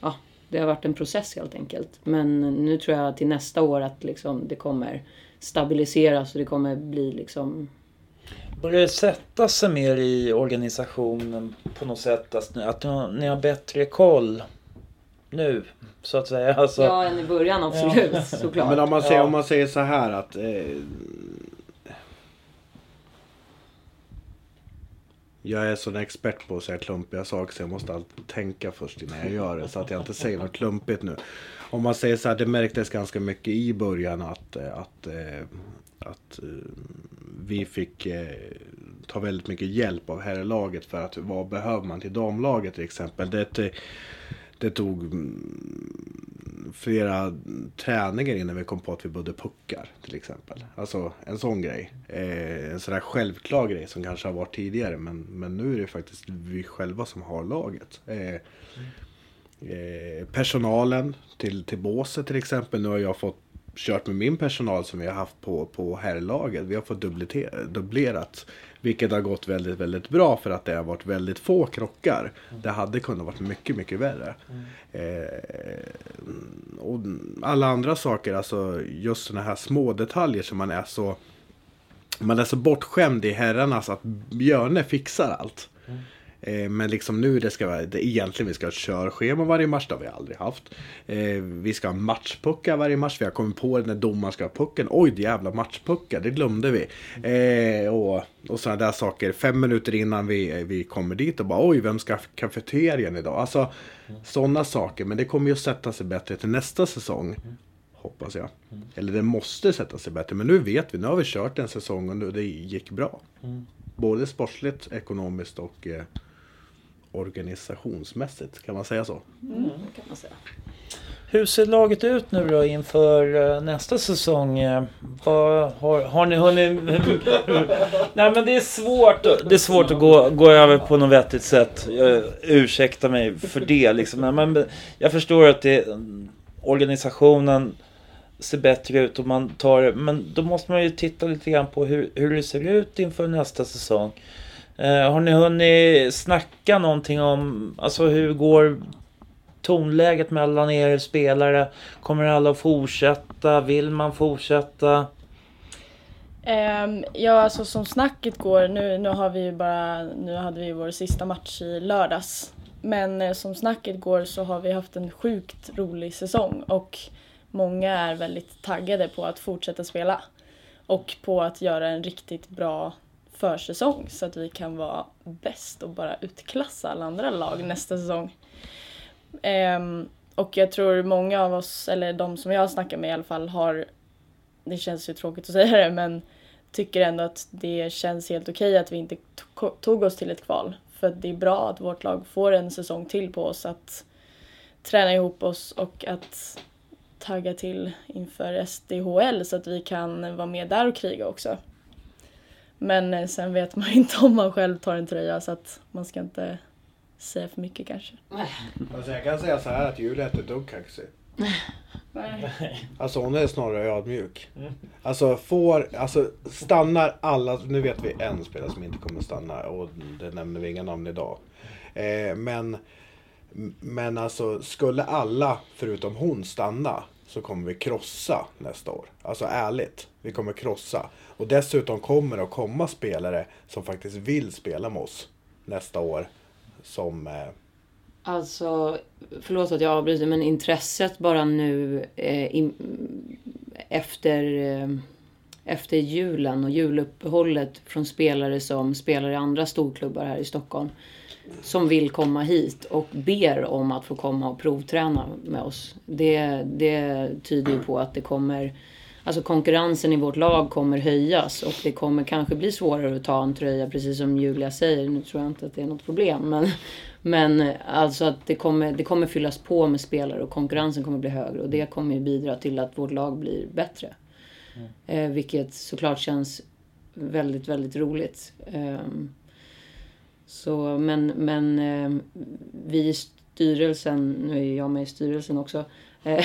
Speaker 5: ja, det har varit en process helt enkelt. Men nu tror jag till nästa år att liksom det kommer stabiliseras och det kommer bli liksom
Speaker 3: Börjar det sätta sig mer i organisationen på något sätt? Alltså, att ni har, ni har bättre koll nu, så att säga. Alltså,
Speaker 5: Ja, än i början absolut såklart.
Speaker 1: Men om man, säger,
Speaker 3: Ja.
Speaker 1: om man säger så här att... Eh, jag är sån expert på att säga klumpiga saker så jag måste alltid tänka först innan jag gör det. Så att jag inte säger något klumpigt nu. Om man säger så här, det märktes ganska mycket i början att, eh, att, eh, att eh, vi fick ta väldigt mycket hjälp av herrlaget för att vad behöver man till damlaget till exempel. Det, det tog mm, flera träningar innan vi kom på att vi bodde puckar till exempel. Alltså en sån grej. Eh, en sån där självklar grej som kanske har varit tidigare men, men nu är det faktiskt vi själva som har laget. Eh, eh, personalen till, till båset till exempel. Nu har jag fått kört med min personal som vi har haft på, på herrlaget. Vi har fått dubblerat. Vilket har gått väldigt, väldigt bra för att det har varit väldigt få krockar. Det hade kunnat varit mycket, mycket värre. Eh, och alla andra saker, alltså just sådana här små detaljer som man är så man är så bortskämd i herrarnas att Björne fixar allt. Eh, Men liksom nu det ska vara, det egentligen vi ska ha ett körschema varje match, det har vi aldrig haft. Eh, vi ska ha matchpuckar varje match, vi har kommit på det när domaren ska ha pucken. Oj, det jävla matchpuckar, det glömde vi. Eh, och och sådana där saker, fem minuter innan vi, vi kommer dit och bara oj, vem ska ha kafeterian idag? Alltså sådana saker, men det kommer ju att sätta sig bättre till nästa säsong. Hoppas jag. Eller det måste sätta sig bättre. Men nu vet vi, nu har vi kört en säsong och det gick bra. Både sportsligt, ekonomiskt och eh, organisationsmässigt. Kan man säga så?
Speaker 5: Mm, kan man säga.
Speaker 3: Hur ser laget ut nu då inför eh, nästa säsong? Eh, Vad, har, har ni hunnit... (laughs) Nej men det är svårt, att- det är svårt att gå, gå över på något vettigt sätt. Jag, ursäkta mig för det liksom. Men, men jag förstår att det, organisationen ser bättre ut och man tar Men då måste man ju titta lite grann på hur, hur det ser ut inför nästa säsong. Eh, har ni hunnit snacka någonting om, alltså hur går tonläget mellan er spelare? Kommer alla att fortsätta? Vill man fortsätta?
Speaker 4: Ehm, ja, alltså som snacket går, nu, nu har vi ju bara, nu hade vi vår sista match i lördags. Men eh, som snacket går så har vi haft en sjukt rolig säsong och många är väldigt taggade på att fortsätta spela. Och på att göra en riktigt bra försäsong så att vi kan vara bäst och bara utklassa alla andra lag nästa säsong. Ehm, och jag tror många av oss, eller de som jag har snackat med i alla fall, har det känns ju tråkigt att säga det men tycker ändå att det känns helt okej att vi inte to- tog oss till ett kval. För att det är bra att vårt lag får en säsong till på oss att träna ihop oss och att tagga till inför SDHL så att vi kan vara med där och kriga också. Men eh, sen vet man (laughs) inte om man själv tar en tröja så att man ska inte säga för mycket kanske. (laughs)
Speaker 1: Alltså jag kan säga så här att Julia är inte dugg kaxig. Alltså hon är snarare ödmjuk. Alltså får, alltså stannar alla, nu vet vi en spelare som inte kommer stanna och det nämner vi inga namn idag. Eh, men, men alltså skulle alla förutom hon stanna så kommer vi krossa nästa år. Alltså ärligt, vi kommer krossa. Och dessutom kommer det att komma spelare som faktiskt vill spela med oss nästa år. Som eh,
Speaker 5: Alltså, förlåt att jag avbryter, men intresset bara nu eh, in, efter, eh, efter julen och juluppehållet från spelare som spelar i andra storklubbar här i Stockholm. Som vill komma hit och ber om att få komma och provträna med oss. Det, det tyder ju på att det kommer Alltså konkurrensen i vårt lag kommer höjas och det kommer kanske bli svårare att ta en tröja precis som Julia säger. Nu tror jag inte att det är något problem men, men alltså att det kommer, det kommer fyllas på med spelare och konkurrensen kommer bli högre och det kommer ju bidra till att vårt lag blir bättre. Eh, vilket såklart känns väldigt, väldigt roligt. Ehm, så, men men eh, vi i styrelsen, nu är jag med i styrelsen också, Eh,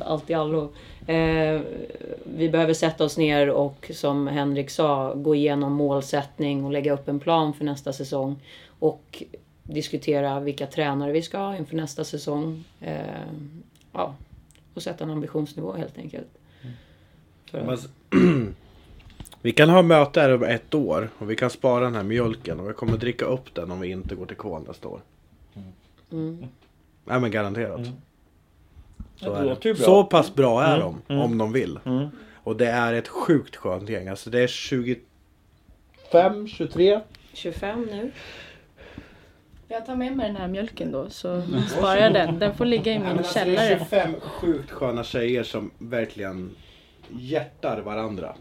Speaker 5: (laughs) allt i allo. Eh, vi behöver sätta oss ner och som Henrik sa gå igenom målsättning och lägga upp en plan för nästa säsong. Och diskutera vilka tränare vi ska ha inför nästa säsong. Eh, ja, och sätta en ambitionsnivå helt enkelt. För att-
Speaker 1: Men s- (clears throat) vi kan ha möte här över ett år och vi kan spara den här mjölken och vi kommer dricka upp den om vi inte går till kval nästa år.
Speaker 5: Mm.
Speaker 1: Nej men garanterat. Så,
Speaker 3: Det
Speaker 1: är det.
Speaker 3: bra.
Speaker 1: så pass bra är
Speaker 3: Mm,
Speaker 1: de,
Speaker 3: mm.
Speaker 1: om de vill.
Speaker 3: Mm.
Speaker 1: Och det är ett sjukt skönt gäng. Alltså det är 25, 23.
Speaker 5: 25 nu.
Speaker 4: Jag tar med mig den här mjölken då så sparar jag den. Den får ligga i min
Speaker 1: alltså, det är
Speaker 4: källare.
Speaker 1: 25 sjukt sköna tjejer som verkligen hjärtar varandra.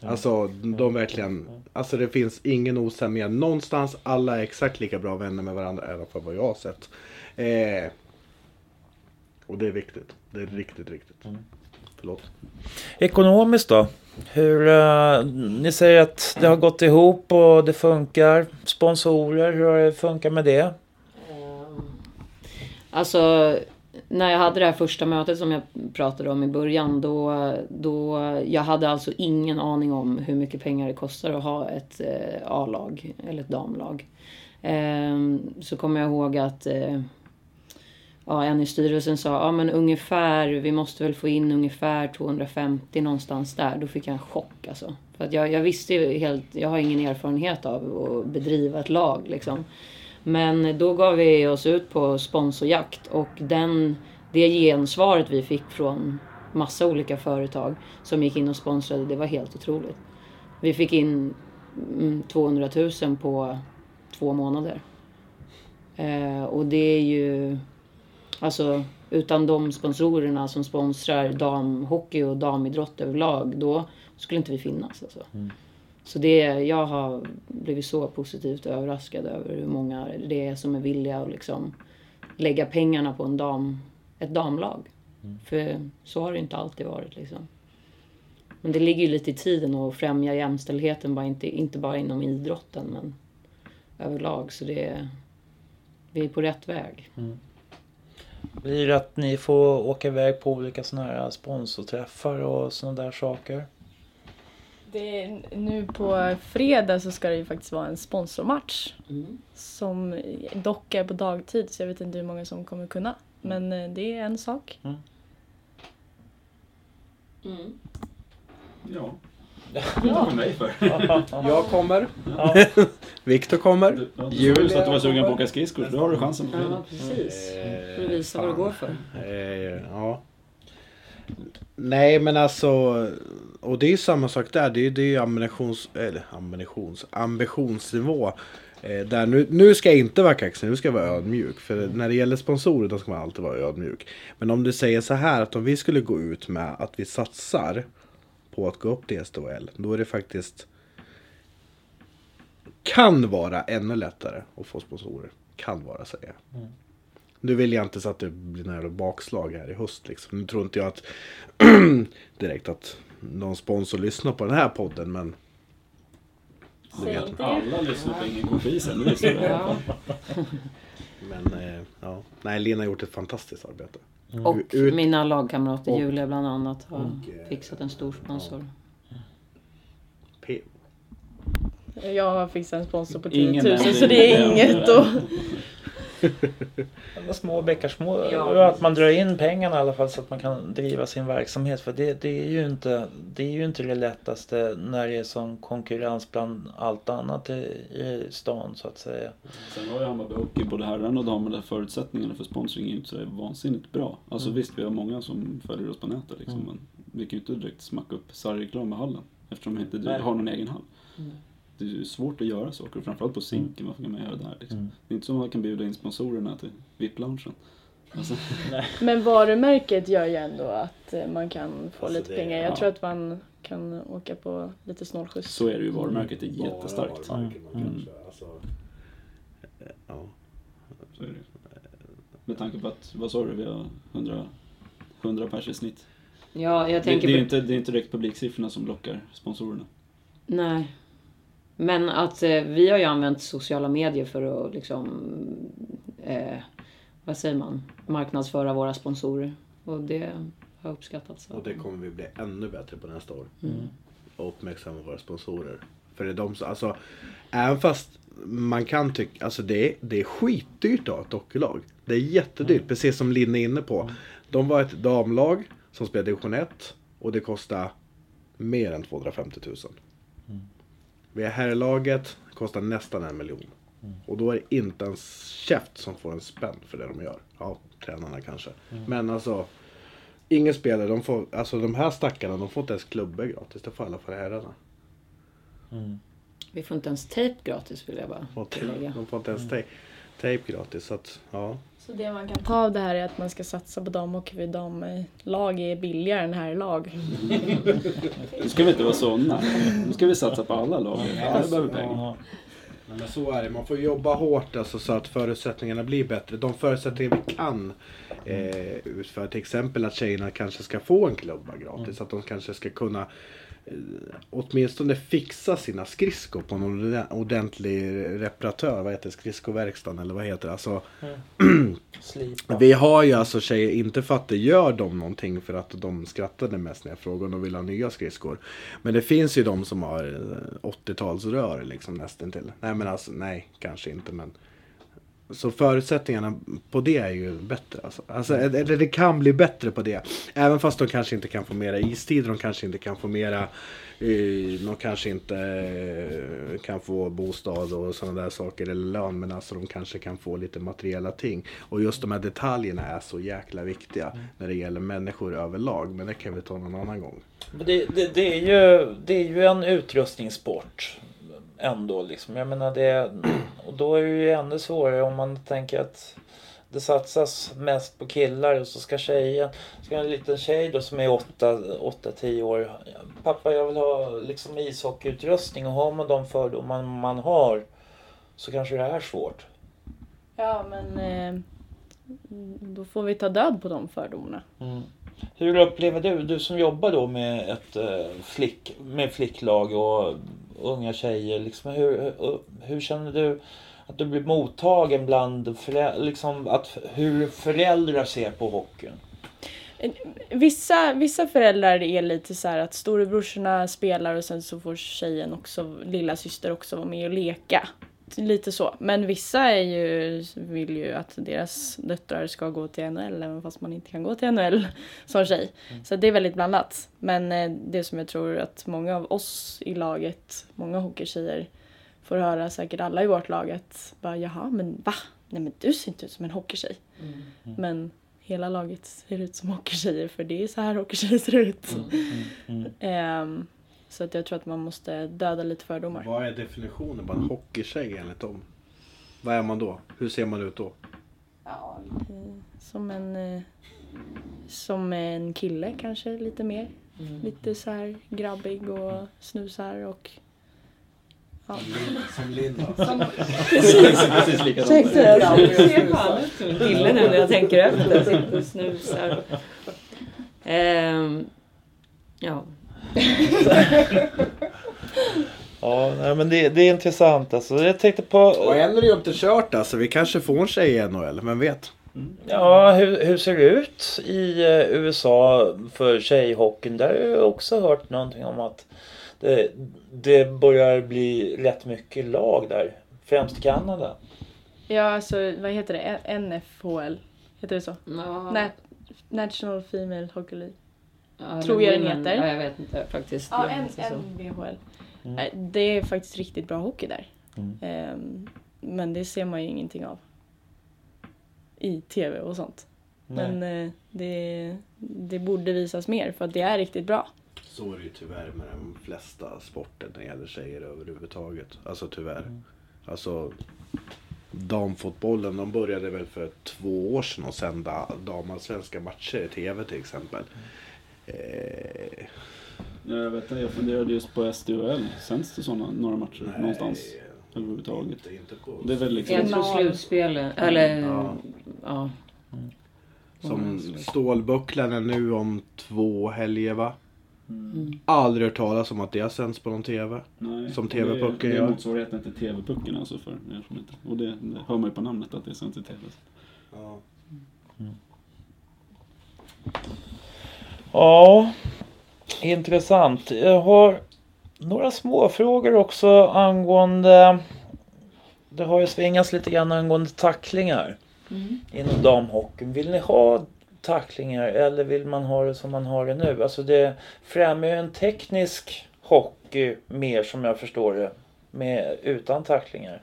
Speaker 1: Alltså de verkligen, alltså det finns ingen osämja någonstans. Alla är exakt lika bra vänner med varandra, i alla fall vad jag har sett. Eh, och det är viktigt. Det är riktigt, riktigt. Förlåt.
Speaker 3: Ekonomiskt då? Hur, eh, ni säger att det har gått ihop och det funkar. Sponsorer, hur har det funkat med det?
Speaker 5: Ehm, Alltså, när jag hade det här första mötet som jag pratade om i början, då, då jag hade alltså ingen aning om hur mycket pengar det kostar att ha ett eh, A-lag eller ett damlag. Eh, så kommer jag ihåg att eh, ja, en i styrelsen sa, ja men ungefär, vi måste väl få in ungefär 250 någonstans där. Då fick jag en chock alltså. För att jag, jag visste ju helt, jag har ingen erfarenhet av att bedriva ett lag liksom. Men då gav vi oss ut på sponsorjakt och den, det gensvaret vi fick från massa olika företag som gick in och sponsrade, det var helt otroligt. Vi fick in mm, 200 000 på två månader. Eh, och det är ju, alltså utan de sponsorerna som sponsrar damhockey och damidrott överlag, då skulle inte vi finnas. Alltså. Mm. Så det, jag har blivit så positivt överraskad över hur många det är som är villiga att liksom lägga pengarna på en dam, ett damlag. För så har det inte alltid varit. Liksom. Men det ligger ju lite i tiden att främja jämställdheten, bara inte, inte bara inom idrotten men överlag. Så det är, vi är på rätt väg.
Speaker 3: Blir det att ni får åka iväg på olika sådana här sponsorträffar och sådana där saker?
Speaker 4: Det är, nu på fredag så ska det ju faktiskt vara en sponsormatch. Som dock är på dagtid så jag vet inte hur många som kommer kunna. Men eh, det är en sak.
Speaker 6: Ja. Vad (laughs) för mig för? (laughs)
Speaker 1: Jag kommer. (laughs) Viktor kommer.
Speaker 6: Du, ja, du sa att du var sugen på att åka skridskor, då har du chansen på
Speaker 5: Ja, precis.
Speaker 1: Eh,
Speaker 5: Får du visa vad det
Speaker 1: fan.
Speaker 5: går för.
Speaker 1: Eh, ja. Nej men alltså. Och det är samma sak där. Det är, det är ju ammunitions, eller ammunitions, ambitionsnivå. Eh, där nu, nu ska jag inte vara kaxig, nu ska jag vara ödmjuk. För när det gäller sponsorer då ska man alltid vara ödmjuk. Men om du säger så här att om vi skulle gå ut med att vi satsar på att gå upp till SDHL. Då är det faktiskt kan vara ännu lättare att få sponsorer. Kan vara säger jag. Nu vill jag inte så att det blir några bakslag här i höst. Liksom. Nu tror inte jag att (clears throat) direkt att någon sponsor lyssnar på den här podden. Men du vet.
Speaker 6: Alla lyssnar på Ingen det visste du.
Speaker 5: Ja.
Speaker 1: Men eh, ja. Nej, Lina har gjort ett fantastiskt arbete.
Speaker 5: Och
Speaker 1: Ut-
Speaker 5: mina lagkamrater,
Speaker 1: och-
Speaker 5: Julia bland annat, har
Speaker 1: eh,
Speaker 5: fixat en stor sponsor.
Speaker 1: P-
Speaker 4: Jag har fixat en sponsor på 10
Speaker 6: Ingen
Speaker 4: 000
Speaker 6: nämnde
Speaker 4: så det är
Speaker 6: det.
Speaker 4: inget att...
Speaker 3: Alla små bäckar små.
Speaker 5: Ja.
Speaker 3: Att man drar in pengarna i alla fall så att man kan driva sin verksamhet. För det, det, är, ju inte, det är ju inte det lättaste när det är sån konkurrens bland allt annat i, i stan så att säga.
Speaker 6: Sen har ju Hammarby Hockey, både herrarna och damerna, förutsättningarna för sponsring är ju inte så vansinnigt bra. Alltså visst, vi har många som följer oss på nätet liksom, men vi kan ju inte direkt smacka upp sargreklam med hallen. Eftersom vi inte
Speaker 3: Nej.
Speaker 6: har någon egen hall. Det är ju svårt att göra saker, framförallt på Zinken, vad kan man göra där liksom? Det är inte som att man kan bjuda in sponsorerna till VIP-loungen. Alltså, (laughs)
Speaker 4: Men varumärket gör ju ändå att eh, man kan få
Speaker 1: Alltså
Speaker 4: lite
Speaker 1: det-
Speaker 4: pengar. Jag
Speaker 6: ja.
Speaker 4: tror att man kan åka på lite snålskjuts.
Speaker 6: så är det ju, varumärket är jättestarkt.
Speaker 1: man kan
Speaker 6: Mm.
Speaker 1: alltså. Eh, Ja.
Speaker 6: Så är det. Med tanke på att, vad sa du, vi har 100, 100 pers i snitt.
Speaker 5: Ja, jag
Speaker 6: Det,
Speaker 5: tänker
Speaker 6: det, är
Speaker 5: på...
Speaker 6: inte, det är inte direkt publiksiffrorna som lockar sponsorerna.
Speaker 5: Nej. Men att eh, vi har ju använt sociala medier för att liksom... Eh, vad säger man, marknadsföra våra sponsorer. Och det har uppskattats.
Speaker 1: Och det kommer vi bli ännu bättre på nästa år.
Speaker 5: Mm.
Speaker 1: Och uppmärksamma våra sponsorer. För det är de som, alltså, även fast man kan tycka, alltså det är, det är skitdyrt att ha ett hockeylag. Det är jättedyrt,
Speaker 3: Mm.
Speaker 1: precis som Linne är inne på. De var ett damlag som spelade division 1 och det kostade mer än 250 000.
Speaker 3: Mm.
Speaker 1: Vi är herrlaget, kostar nästan en miljon.
Speaker 3: Mm.
Speaker 1: Och då är det inte en käft som får en spänn för det de gör. Ja, tränarna kanske.
Speaker 3: Mm.
Speaker 1: Men alltså, ingen spelare, de får, alltså de här stackarna, de får inte ens klubbor gratis. Det får alla för herrarna.
Speaker 5: Vi får inte ens tejp gratis vill jag bara tillägga.
Speaker 1: De får inte ens te- tejp gratis. Så att, ja.
Speaker 4: Så det man kan ta av det här är att man ska satsa på damhockey för damlag är billigare än herrlag. (laughs)
Speaker 6: Nu ska vi inte vara sådana. Nu ska vi satsa på alla lag. Alla behöver pengar.
Speaker 1: Men så är det. Man får jobba hårt alltså, så att förutsättningarna blir bättre. De förutsättningar vi kan eh, utföra. Till exempel att tjejerna kanske ska få en klubba gratis. Att de kanske ska kunna åtminstone fixa sina skridskor på någon orde- ordentlig reparatör. Vad heter skridskoverkstan eller vad heter det? Alltså, (clears throat)
Speaker 3: Slipa. (clears throat)
Speaker 1: Vi har ju alltså tjejer, inte för att det gör dem någonting för att de skrattade mest när jag frågade om de vill ha nya skridskor. Men det finns ju de som har eh, 80-talsrör liksom nästan till. Nej men alltså, nej kanske inte men. Så förutsättningarna på det är ju bättre. Alltså. Alltså, eller det kan bli bättre på det. Även fast de kanske inte kan få mera istid, de kanske inte kan få mera eh, de kanske inte eh, kan få bostad och sådana där saker eller lön men alltså de kanske kan få lite materiella ting. Och just de här detaljerna är så jäkla viktiga när det gäller människor överlag. Men det kan vi ta någon annan gång.
Speaker 3: Det, det, det, är ju, det är ju en utrustningssport ändå. Liksom. Jag menar det, och då är det ju ännu svårare om man tänker att det satsas mest på killar och så ska tjejen, ska en liten tjej då som är 8-10 år. Pappa jag vill ha liksom ishockeyutrustning och har man de fördomar man har så kanske det är svårt.
Speaker 4: Ja men eh, då får vi ta död på de fördomarna.
Speaker 3: Mm. Hur upplever du, du som jobbar då med ett eh, flick, med flicklag och unga tjejer, liksom, hur, hur, känner du att du blir mottagen bland föräldrar, liksom, att, hur föräldrar ser på hockeyn?
Speaker 4: Vissa, vissa föräldrar är lite så här att storebrorsorna spelar och sen så får tjejen också, lilla syster också vara med och leka. Lite så. Men vissa är ju, vill ju att deras döttrar ska gå till NHL även fast man inte kan gå till NHL (laughs) som tjej. Så det är väldigt blandat. Men eh, det som jag tror att många av oss i laget, många hockeytjejer får höra, säkert alla i vårt lag, att bara jaha men va? Nej men du ser inte ut som en hockeystjej. Men hela laget ser ut som hockeytjejer för det är så här hockeytjejer ser ut. (laughs) Ehm, så att jag tror att man måste döda lite fördomar.
Speaker 1: Vad är definitionen på en hockeytjej enligt dem? Vad är man då? Hur ser man ut då?
Speaker 4: Ja, som en, eh, som en kille kanske lite mer. Lite så här grabbig och snusar och ja.
Speaker 1: Som Linda.
Speaker 6: Precis likadant.
Speaker 5: Ser fan ut som en kille nu när jag tänker efter. Sitter och snusar. (laughs) Ehm, ja. (laughs)
Speaker 3: Ja, nej, men det, det är intressant alltså. Jag tänkte på...
Speaker 1: Och än är det ju inte kört alltså. Vi kanske får en tjej i NHL, vem vet?
Speaker 3: Ja, hur, hur ser det ut i eh, USA för tjejhockeyn? Där har jag också hört någonting om att det, det börjar bli rätt mycket lag där. Främst i Kanada.
Speaker 4: ja, alltså vad heter det? N- NFL? Heter det så?
Speaker 5: Ja,
Speaker 4: Nej, National Female Hockey League.
Speaker 5: Ja,
Speaker 4: tror jag den heter.
Speaker 5: Ja, jag vet inte faktiskt.
Speaker 4: Ja. NBHL.
Speaker 3: Mm.
Speaker 4: Nej, Det är faktiskt riktigt bra hockey där.
Speaker 3: Mm.
Speaker 4: Ehm, men det ser man ju ingenting av. I tv och sånt. Men eh, det, det borde visas mer för att det är riktigt bra.
Speaker 1: Så är det ju tyvärr med de flesta sporter när det gäller tjejer överhuvudtaget. Alltså tyvärr. Alltså damfotbollen, de började väl för två år sedan att sända damallsvenska matcher i tv till exempel. Eh,
Speaker 6: Jag vet inte, jag funderade just på SDHL. Sänds det sådana, några matcher
Speaker 1: nej,
Speaker 6: någonstans? Överhuvudtaget.
Speaker 1: Inte, inte på.
Speaker 6: Det är väl liksom...
Speaker 5: Jag tror
Speaker 4: Final.
Speaker 5: slutspelet, eller
Speaker 1: Ja.
Speaker 5: ja.
Speaker 1: Som Stålbucklan är nu om två helger va?
Speaker 5: Mm.
Speaker 1: Aldrig hört talas om att det har sänts på någon tv.
Speaker 6: Nej,
Speaker 1: Som TV-pucken
Speaker 6: Det är
Speaker 1: gör.
Speaker 6: motsvarigheten till TV-pucken alltså för er som inte... Och det, det hör man ju på namnet att det är sänds i TV.
Speaker 1: Ja.
Speaker 3: Ja, intressant. Jag har några småfrågor också angående... Det har ju svingats lite grann angående tacklingar inom damhockeyn. Vill ni ha tacklingar eller vill man ha det som man har det nu? Alltså det främjar ju en teknisk hockey mer som jag förstår det. Med, utan tacklingar.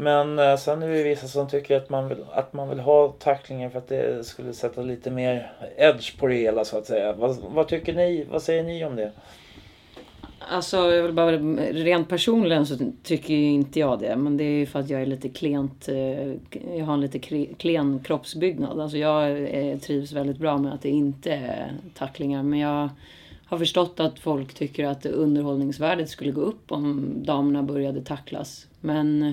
Speaker 3: Men eh, sen är det vissa som tycker att man, vill, att man vill ha tacklingar för att det skulle sätta lite mer edge på det hela så att säga. Vad, vad tycker ni? Vad säger ni om det?
Speaker 5: Alltså, jag vill bara, rent personligen så tycker ju inte jag det. Men det är ju för att jag är lite klent, eh, jag har en lite klen kroppsbyggnad. Alltså jag eh, trivs väldigt bra med att det inte är tacklingar. Men jag har förstått att folk tycker att underhållningsvärdet skulle gå upp om damerna började tacklas. Men eh,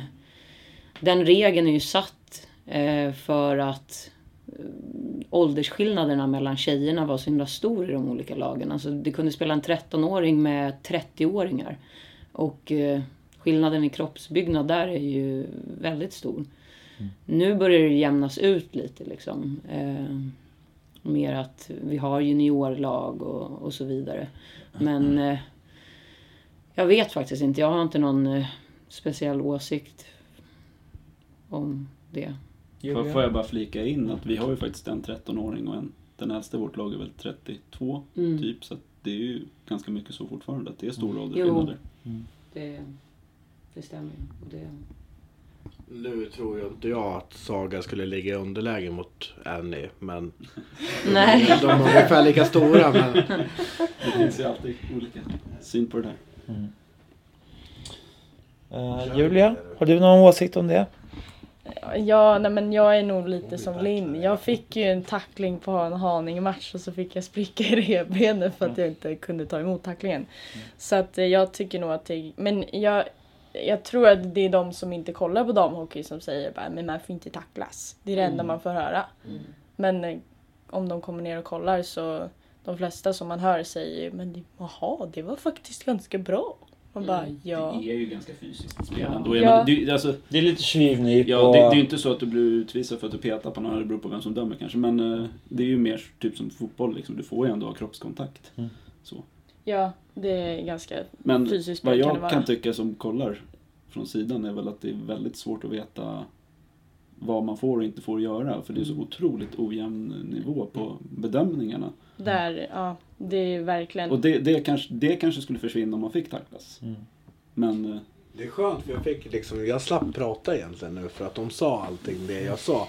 Speaker 5: den regeln är ju satt eh, för att eh, åldersskillnaderna mellan tjejerna var så himla stor i de olika lagen. Alltså det kunde spela en 13-åring med 30-åringar. Och eh, skillnaden i kroppsbyggnad där är ju väldigt stor. Nu börjar det jämnas ut lite liksom. Eh, mer att vi har juniorlag och, och så vidare. Men eh, jag vet faktiskt inte. Jag har inte någon eh, speciell åsikt om det.
Speaker 6: Får, får jag bara flika in att vi har ju faktiskt en 13-åring och en, den äldsta i vårt lag är väl 32
Speaker 5: Mm.
Speaker 6: typ. Så att det är ju ganska mycket så fortfarande att det är stora åldersskillnader.
Speaker 5: Det, det stämmer ju. Och det,
Speaker 1: Nu tror ju inte jag att Saga skulle ligga i underläge mot Annie. Men (laughs)
Speaker 5: Nej.
Speaker 1: de är ungefär lika stora. Men (laughs)
Speaker 6: Det finns ju alltid olika syn på det där.
Speaker 3: Eh, Julia, har du någon åsikt om det?
Speaker 4: Ja, nej men jag är nog lite som Linn. Jag fick ju en tackling på en Haninge-match och så fick jag spricka i revbenet för att jag inte kunde ta emot tacklingen. Så att eh, jag tycker nog att det... Men jag, jag tror att det är de som inte kollar på damhockey som säger bara men man får inte tacklas. Det är det enda man får höra. Men eh, om de kommer ner och kollar så de flesta som man hör säger men jaha, det var faktiskt ganska bra. Man bara ja.
Speaker 6: Det är ju ganska fysiskt spel ändå.
Speaker 4: Ja.
Speaker 6: Ja. Det, alltså,
Speaker 3: Det är lite tjuvnyp
Speaker 6: ja,
Speaker 3: och...
Speaker 6: det, det är ju inte så att du blir utvisad för att du petar på någon, det beror på vem som dömer kanske. Men eh, det är ju mer typ som fotboll liksom. Du får ju ändå ha kroppskontakt.
Speaker 3: Mm.
Speaker 6: Så.
Speaker 4: Ja, det är ganska
Speaker 6: Men
Speaker 4: fysiskt
Speaker 6: vad
Speaker 4: kan det
Speaker 6: jag
Speaker 4: vara.
Speaker 6: kan tycka som kollar från sidan är väl att det är väldigt svårt att veta vad man får och inte får göra. För det är så otroligt ojämn nivå på bedömningarna.
Speaker 4: Där, ja, det är verkligen.
Speaker 6: Och det, det, kanske, det kanske skulle försvinna om man fick tacklas.
Speaker 3: Mm.
Speaker 6: Men eh,
Speaker 1: det är skönt för jag fick liksom, jag slapp prata egentligen nu för att de sa allting det jag sa.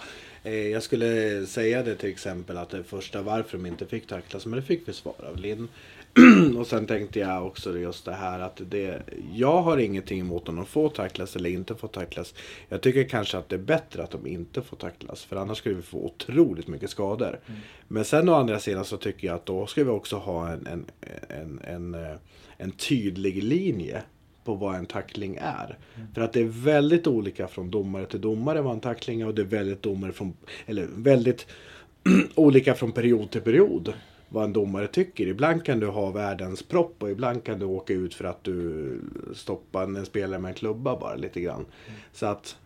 Speaker 1: Eh, Jag skulle säga det till exempel att det första varför de inte fick tacklas, men det fick vi svar av Linn. (clears throat) och sen tänkte jag också just det här att det, jag har ingenting emot om de får tacklas eller inte får tacklas. Jag tycker kanske att det är bättre att de inte får tacklas, för annars skulle vi få otroligt mycket skador. Men sen å andra sidan så tycker jag att då ska vi också ha en, en, en, en, eh, en tydlig linje på vad en tackling är. För att det är väldigt olika från domare till domare vad en tackling är och det är väldigt, domare från, eller väldigt (clears throat) olika från period till period vad en domare tycker. Ibland kan du ha världens propp och ibland kan du åka ut för att du stoppar en spelare med en klubba bara lite grann. Så att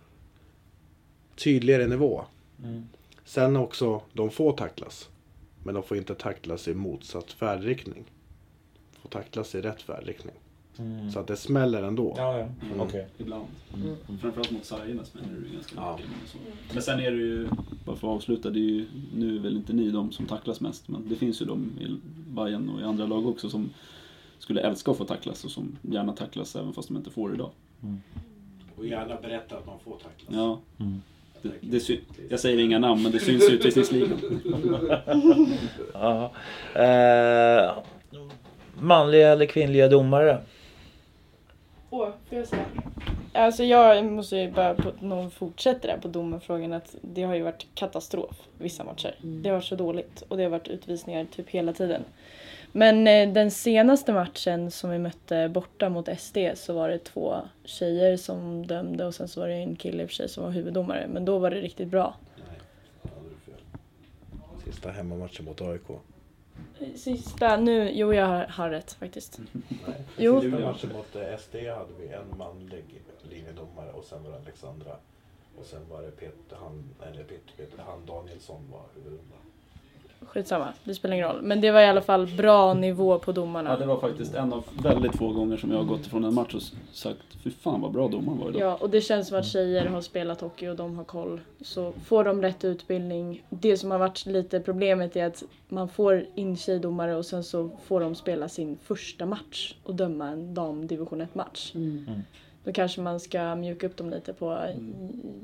Speaker 1: tydligare nivå. Sen också, de får tacklas. Men de får inte tacklas i motsatt färdriktning. De får tacklas i rätt färdriktning. Så att det smäller ändå.
Speaker 3: Ja, ja.
Speaker 6: Mm.
Speaker 3: Okej.
Speaker 6: Ibland. Framförallt mot sargerna smäller det ju ganska
Speaker 1: Ja.
Speaker 6: mycket. Men, så. men sen är det ju, bara för att avsluta, det är ju, nu är väl inte ni de som tacklas mest, men det finns ju de i Bayern och i andra lag också som skulle älska att få tacklas och som gärna tacklas även fast de inte får idag.
Speaker 1: Och gärna berätta att man får tacklas.
Speaker 6: Ja. Det, det sy- jag säger inga namn, men det (laughs) syns i utvisningsligan. (laughs)
Speaker 3: Ja. Eh, manliga eller kvinnliga domare?
Speaker 4: Åh, får jag säga? Alltså jag måste ju bara på, någon fortsätter där på domarfrågan att det har ju varit katastrof vissa matcher. Det har varit så dåligt och det har varit utvisningar typ hela tiden. Men eh, den senaste matchen som vi mötte borta mot SD så var det två tjejer som dömde och sen så var det en kille i och för sig som var huvuddomare. Men då var det riktigt bra.
Speaker 1: Sista hemmamatchen mot AIK.
Speaker 4: Sista, nu, jo jag har, har rätt faktiskt. Jo.
Speaker 1: Sista matchen mot eh, SD hade vi en manlig linjedomare och sen var det Alexandra Och sen var det Peter, han, eller Peter, Peter, han Danielsson var huvuddomare.
Speaker 4: Skitsamma, det spelar ingen roll. Men det var i alla fall bra nivå på
Speaker 6: Ja,
Speaker 4: domarna.
Speaker 6: det var faktiskt en av väldigt få gånger som jag har gått ifrån en match och sagt fy fan vad bra domaren var idag.
Speaker 4: Ja, och det känns som att tjejer har spelat hockey och de har koll. Så får de rätt utbildning. Det som har varit lite problemet är att man får in tjejdomare och sen så får de spela sin första match och döma en damdivision 1 match.
Speaker 5: Mm.
Speaker 4: Då kanske man ska mjuka upp dem lite på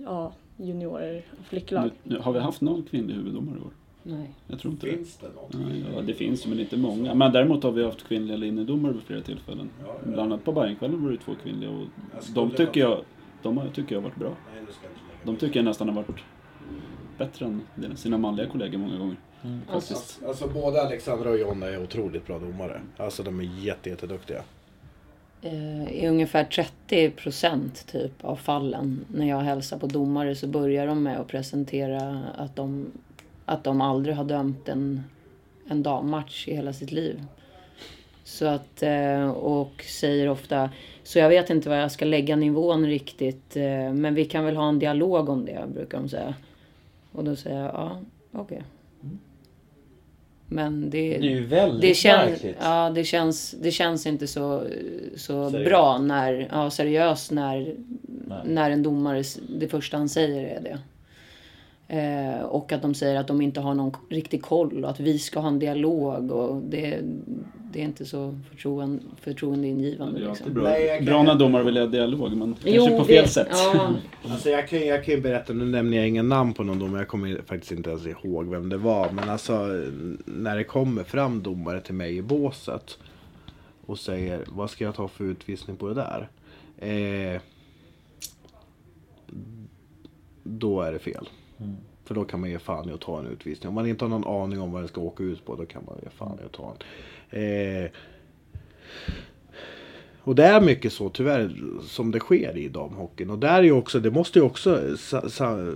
Speaker 4: ja, juniorer och flicklag.
Speaker 6: Nu, nu, har vi haft någon kvinnlig huvuddomare i år?
Speaker 5: Nej.
Speaker 6: Jag tror inte det.
Speaker 1: Finns det något?
Speaker 6: Nej, ja, det finns men inte många. Men däremot har vi haft kvinnliga linjedomare vid flera tillfällen.
Speaker 1: Ja, ja.
Speaker 6: Bland annat på Bajenkvällen var det två kvinnliga och de tycker jag, de har, tycker jag har varit bra.
Speaker 1: Nej, nu ska jag inte lägga
Speaker 6: De tycker jag nästan har varit bättre än sina manliga kollegor många gånger. Faktiskt.
Speaker 1: Alltså, alltså både Alexandra och Jonna är otroligt bra domare. Alltså de är jätte, jätteduktiga.
Speaker 5: Eh, I ungefär 30 procent typ av fallen när jag hälsar på domare så börjar de med att presentera att de, att de aldrig har dömt en, en dammatch i hela sitt liv. Så att, eh, och säger ofta, så jag vet inte var jag ska lägga nivån riktigt, eh, men vi kan väl ha en dialog om det, brukar de säga. Och då säger jag, ja, okej. Men
Speaker 3: Det är ju
Speaker 5: det
Speaker 3: väldigt
Speaker 5: känns,
Speaker 3: märkligt.
Speaker 5: ja, det, känns, det känns inte så, så
Speaker 1: Seriöst.
Speaker 5: bra när, ja, seriöst när,
Speaker 3: Nej.
Speaker 5: när en domare, det första han säger är det. Eh, och att de säger att de inte har någon riktig koll och att vi ska ha en dialog. Och det, det är inte så förtroende, förtroendeingivande.
Speaker 6: Det är
Speaker 5: Liksom.
Speaker 6: bra,
Speaker 1: Nej, kan-
Speaker 6: bra när domare vill ha dialog men kanske på fel
Speaker 5: det-
Speaker 6: sätt.
Speaker 5: Ja, (laughs)
Speaker 1: Alltså jag kan, jag kan ju berätta, nu nämner jag ingen namn på någon domare, jag kommer faktiskt inte ens ihåg vem det var. Men alltså när det kommer fram domare till mig i båset och säger vad ska jag ta för utvisning på det där? Eh, då är det fel. För då kan man ge fan i att ta en utvisning. Om man inte har någon aning om vad den ska åka ut på, då kan man ge fan i att ta en. Eh, och det är mycket så tyvärr som det sker i damhockeyn. Och där är också, det måste ju också sa, sa,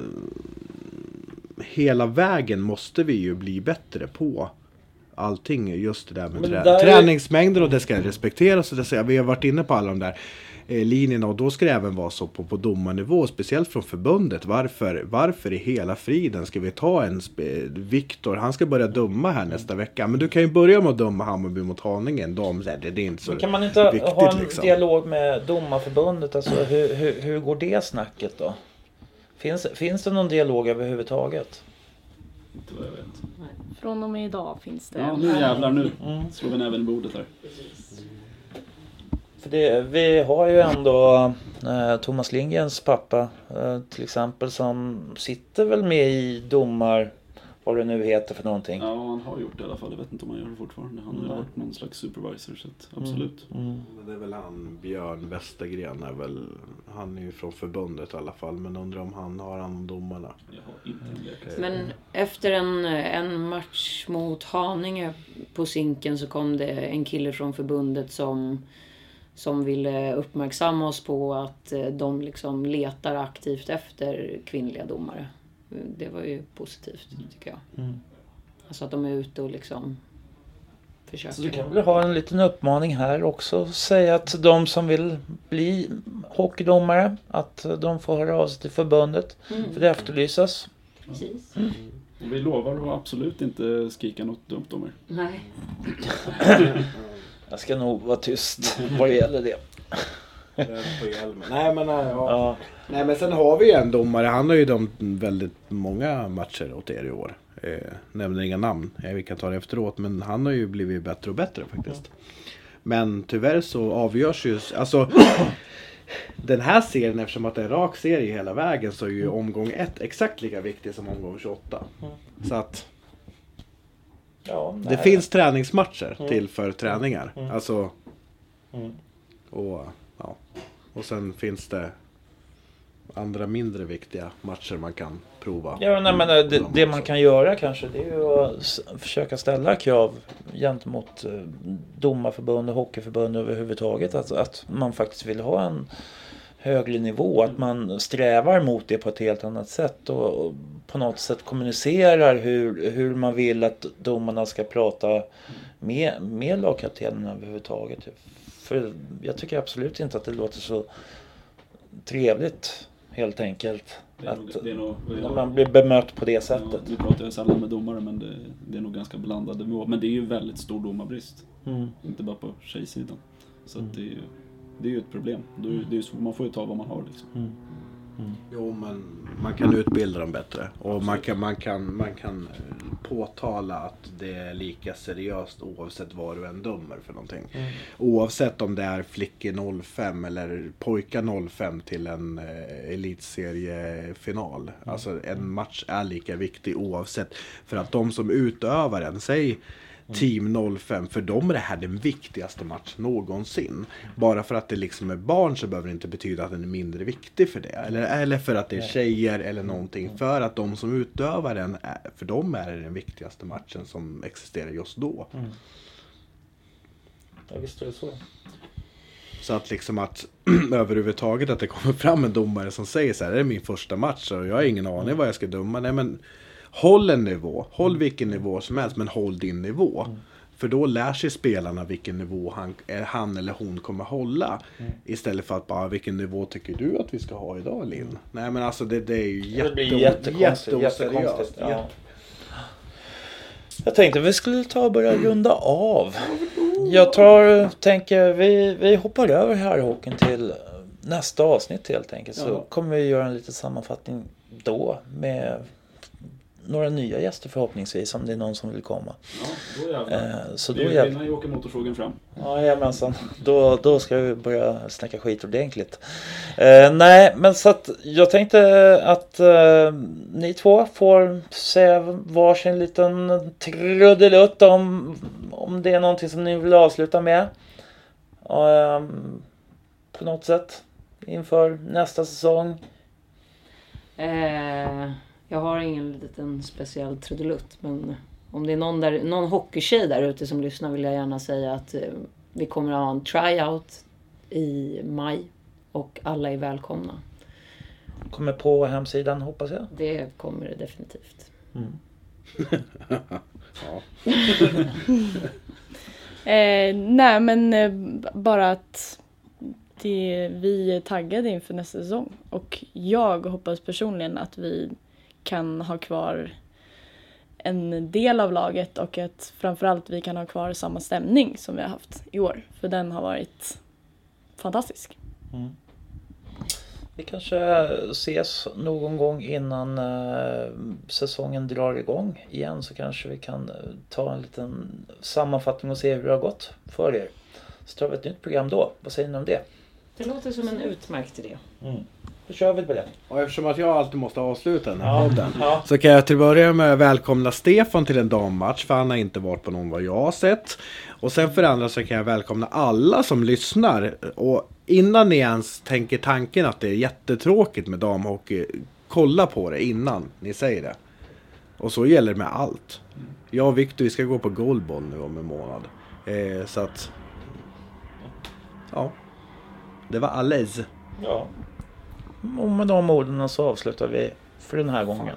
Speaker 1: hela vägen måste vi ju bli bättre på allting. Just det där med trä, träningsmängder och det ska respekteras. Och det ska, vi har varit inne på alla de där linjerna och då ska det även vara så på, på domarnivå. Speciellt från förbundet. Varför, varför i hela friden ska vi ta en Viktor? Han ska börja döma här nästa vecka. Men du kan ju börja med att döma Hammarby mot Haninge. De, det, det är inte så
Speaker 3: Men kan man inte
Speaker 1: viktigt,
Speaker 3: ha en
Speaker 1: liksom.
Speaker 3: dialog med domarförbundet? Alltså, hur, hur, hur går det snacket då? Finns, finns det någon dialog överhuvudtaget?
Speaker 6: Inte vad jag vet.
Speaker 4: Från och med idag finns det.
Speaker 6: Ja, nu jävlar nu slår vi näven i bordet här.
Speaker 3: För det, vi har ju ändå eh, Thomas Lindgrens pappa eh, till exempel som sitter väl med i domar, vad det nu heter för någonting.
Speaker 6: Ja, han har gjort det i alla fall. Jag vet inte om han gör det fortfarande. Han har ju varit någon slags supervisor så att, absolut.
Speaker 3: Mm.
Speaker 1: Men Det är väl han, Björn Westergren är väl, han är ju från förbundet i alla fall. Men undrar om han har hand om domarna.
Speaker 6: Jag har inte en lek.
Speaker 5: Men efter en, en match mot Haninge på Zinken så kom det en kille från förbundet som, som ville uppmärksamma oss på att eh, de liksom letar aktivt efter kvinnliga domare. Det var ju positivt tycker jag.
Speaker 3: Mm.
Speaker 5: Alltså att de är ute och liksom försöker.
Speaker 3: Så du kan väl ha en liten uppmaning här också. Säga att de som vill bli hockeydomare, att de får höra av sig till förbundet.
Speaker 5: Mm.
Speaker 3: För det efterlysas.
Speaker 5: Precis.
Speaker 6: Och vi lovar att absolut inte skrika något dumt om er.
Speaker 5: Nej. (laughs)
Speaker 3: Jag ska nog vara tyst (laughs) vad det gäller det.
Speaker 1: Nej men, nej, ja.
Speaker 3: Ja.
Speaker 1: nej men sen har vi ju en domare. Han har ju dömt väldigt många matcher åt er i år. Eh, nämner inga namn. Eh, vi kan ta det efteråt. Men han har ju blivit bättre och bättre faktiskt. Men tyvärr så avgörs ju, alltså (clears throat) den här serien eftersom att det är en rak serie hela vägen så är ju omgång ett exakt lika viktig som omgång 28. Så att
Speaker 3: Ja,
Speaker 1: det finns träningsmatcher till för träningar. Alltså
Speaker 3: Mm.
Speaker 1: och ja. Och sen finns det andra mindre viktiga matcher man kan prova.
Speaker 3: Ja, nej, men eh, det, det man kan göra kanske det är ju att försöka ställa krav gentemot eh, domarförbund och hockeyförbund överhuvudtaget. Att, att man faktiskt vill ha en högre nivå. Att man strävar mot det på ett helt annat sätt. Och, på något sätt kommunicerar hur, hur man vill att domarna ska prata med, med lagkaptenen överhuvudtaget. För jag tycker absolut inte att det låter så trevligt helt enkelt.
Speaker 6: Det är nog,
Speaker 3: Att
Speaker 6: det är nog,
Speaker 3: när man blir bemött på det
Speaker 6: ja,
Speaker 3: sättet.
Speaker 6: vi pratar ju sällan med domare men det, det är nog ganska blandad nivå. Men det är ju väldigt stor domarbrist.
Speaker 3: Mm.
Speaker 6: Inte bara på tjejsidan. Så
Speaker 3: Mm.
Speaker 6: att det, är ju, det är ju ett problem. Då är, det är, ju så- man får ju ta vad man har liksom.
Speaker 3: Mm.
Speaker 1: Jo, men man kan utbilda dem bättre. Och man kan, man, kan, man kan eh, påtala att det är lika seriöst oavsett vad du än dömer för någonting. Oavsett om det är flickor 05 eller pojkar 05 till en eh, elitseriefinal. Alltså en match är lika viktig oavsett. För att de som utövar den, säg Team 05, för dem är det här den viktigaste match någonsin. Bara för att det liksom är barn så behöver det inte betyda att den är mindre viktig för det. Eller, eller för att det är tjejer eller någonting. För att de som utövar den, är, för dem är det den viktigaste matchen som existerar just då.
Speaker 3: Ja, visst är det så.
Speaker 1: Så att liksom att (clears throat) överhuvudtaget att det kommer fram en domare som säger så här, det är min första match och jag har ingen aning vad jag ska döma. Nej men håll en nivå, håll vilken nivå som helst men håll din nivå. För då lär sig spelarna vilken nivå han, eh, han eller hon kommer hålla. Istället för att bara, vilken nivå tycker du att vi ska ha idag Linn? Nej men alltså det, det är ju jätte,
Speaker 3: Det blir jättekonstigt.
Speaker 1: jätteoseriöst.
Speaker 3: jättekonstigt ja. Jag tänkte vi skulle ta och börja runda av. Jag tar, tänker vi, vi hoppar över här hockeyn till nästa avsnitt helt enkelt. Så
Speaker 6: Ja.
Speaker 3: kommer vi göra en liten sammanfattning då med några nya gäster förhoppningsvis om det är någon som vill komma.
Speaker 6: Ja, då jävlar.
Speaker 3: Eh, så då jävlar.
Speaker 6: vinner ju åker motorsågen fram.
Speaker 3: Jajamensan, då, då ska vi börja snacka skit ordentligt. Eh, nej, men så att jag tänkte att eh, ni två får säga varsin liten trudelutt om, om det är någonting som ni vill avsluta med. Eh, på något sätt inför nästa säsong.
Speaker 5: Eh, jag har ingen liten speciell trudelutt men om det är någon, där, någon hockeytjej där ute som lyssnar vill jag gärna säga att eh, vi kommer att ha en tryout i maj och alla är välkomna.
Speaker 3: Kommer på hemsidan hoppas jag.
Speaker 5: Det kommer det definitivt. (laughs)
Speaker 4: Eh, nej men eh, bara att det, vi är taggade inför nästa säsong. Och jag hoppas personligen att vi kan ha kvar en del av laget och att framförallt vi kan ha kvar samma stämning som vi har haft i år. För den har varit fantastisk.
Speaker 3: Vi kanske ses någon gång innan eh, säsongen drar igång igen så kanske vi kan eh, ta en liten sammanfattning och se hur det har gått för er. Så tar vi ett nytt program då. Vad säger ni om det?
Speaker 5: Det låter som en utmärkt idé.
Speaker 3: Då kör vi på det.
Speaker 1: Och eftersom att jag alltid måste avsluta den här
Speaker 3: Ja,
Speaker 1: podden.
Speaker 3: ja.
Speaker 1: Så kan jag till att börja med välkomna Stefan till en dammatch. För han har inte varit på någon vad jag har sett. Och sen för andra så kan jag välkomna alla som lyssnar. Och innan ni ens tänker tanken att det är jättetråkigt med damhockey. Kolla på det innan ni säger det. Och så gäller det med allt. Jag och Victor vi ska gå på goalball nu om en månad. Eh, så att... Ja. Det var alles.
Speaker 3: Ja. Mm, och med de orden så avslutar vi för den här gången.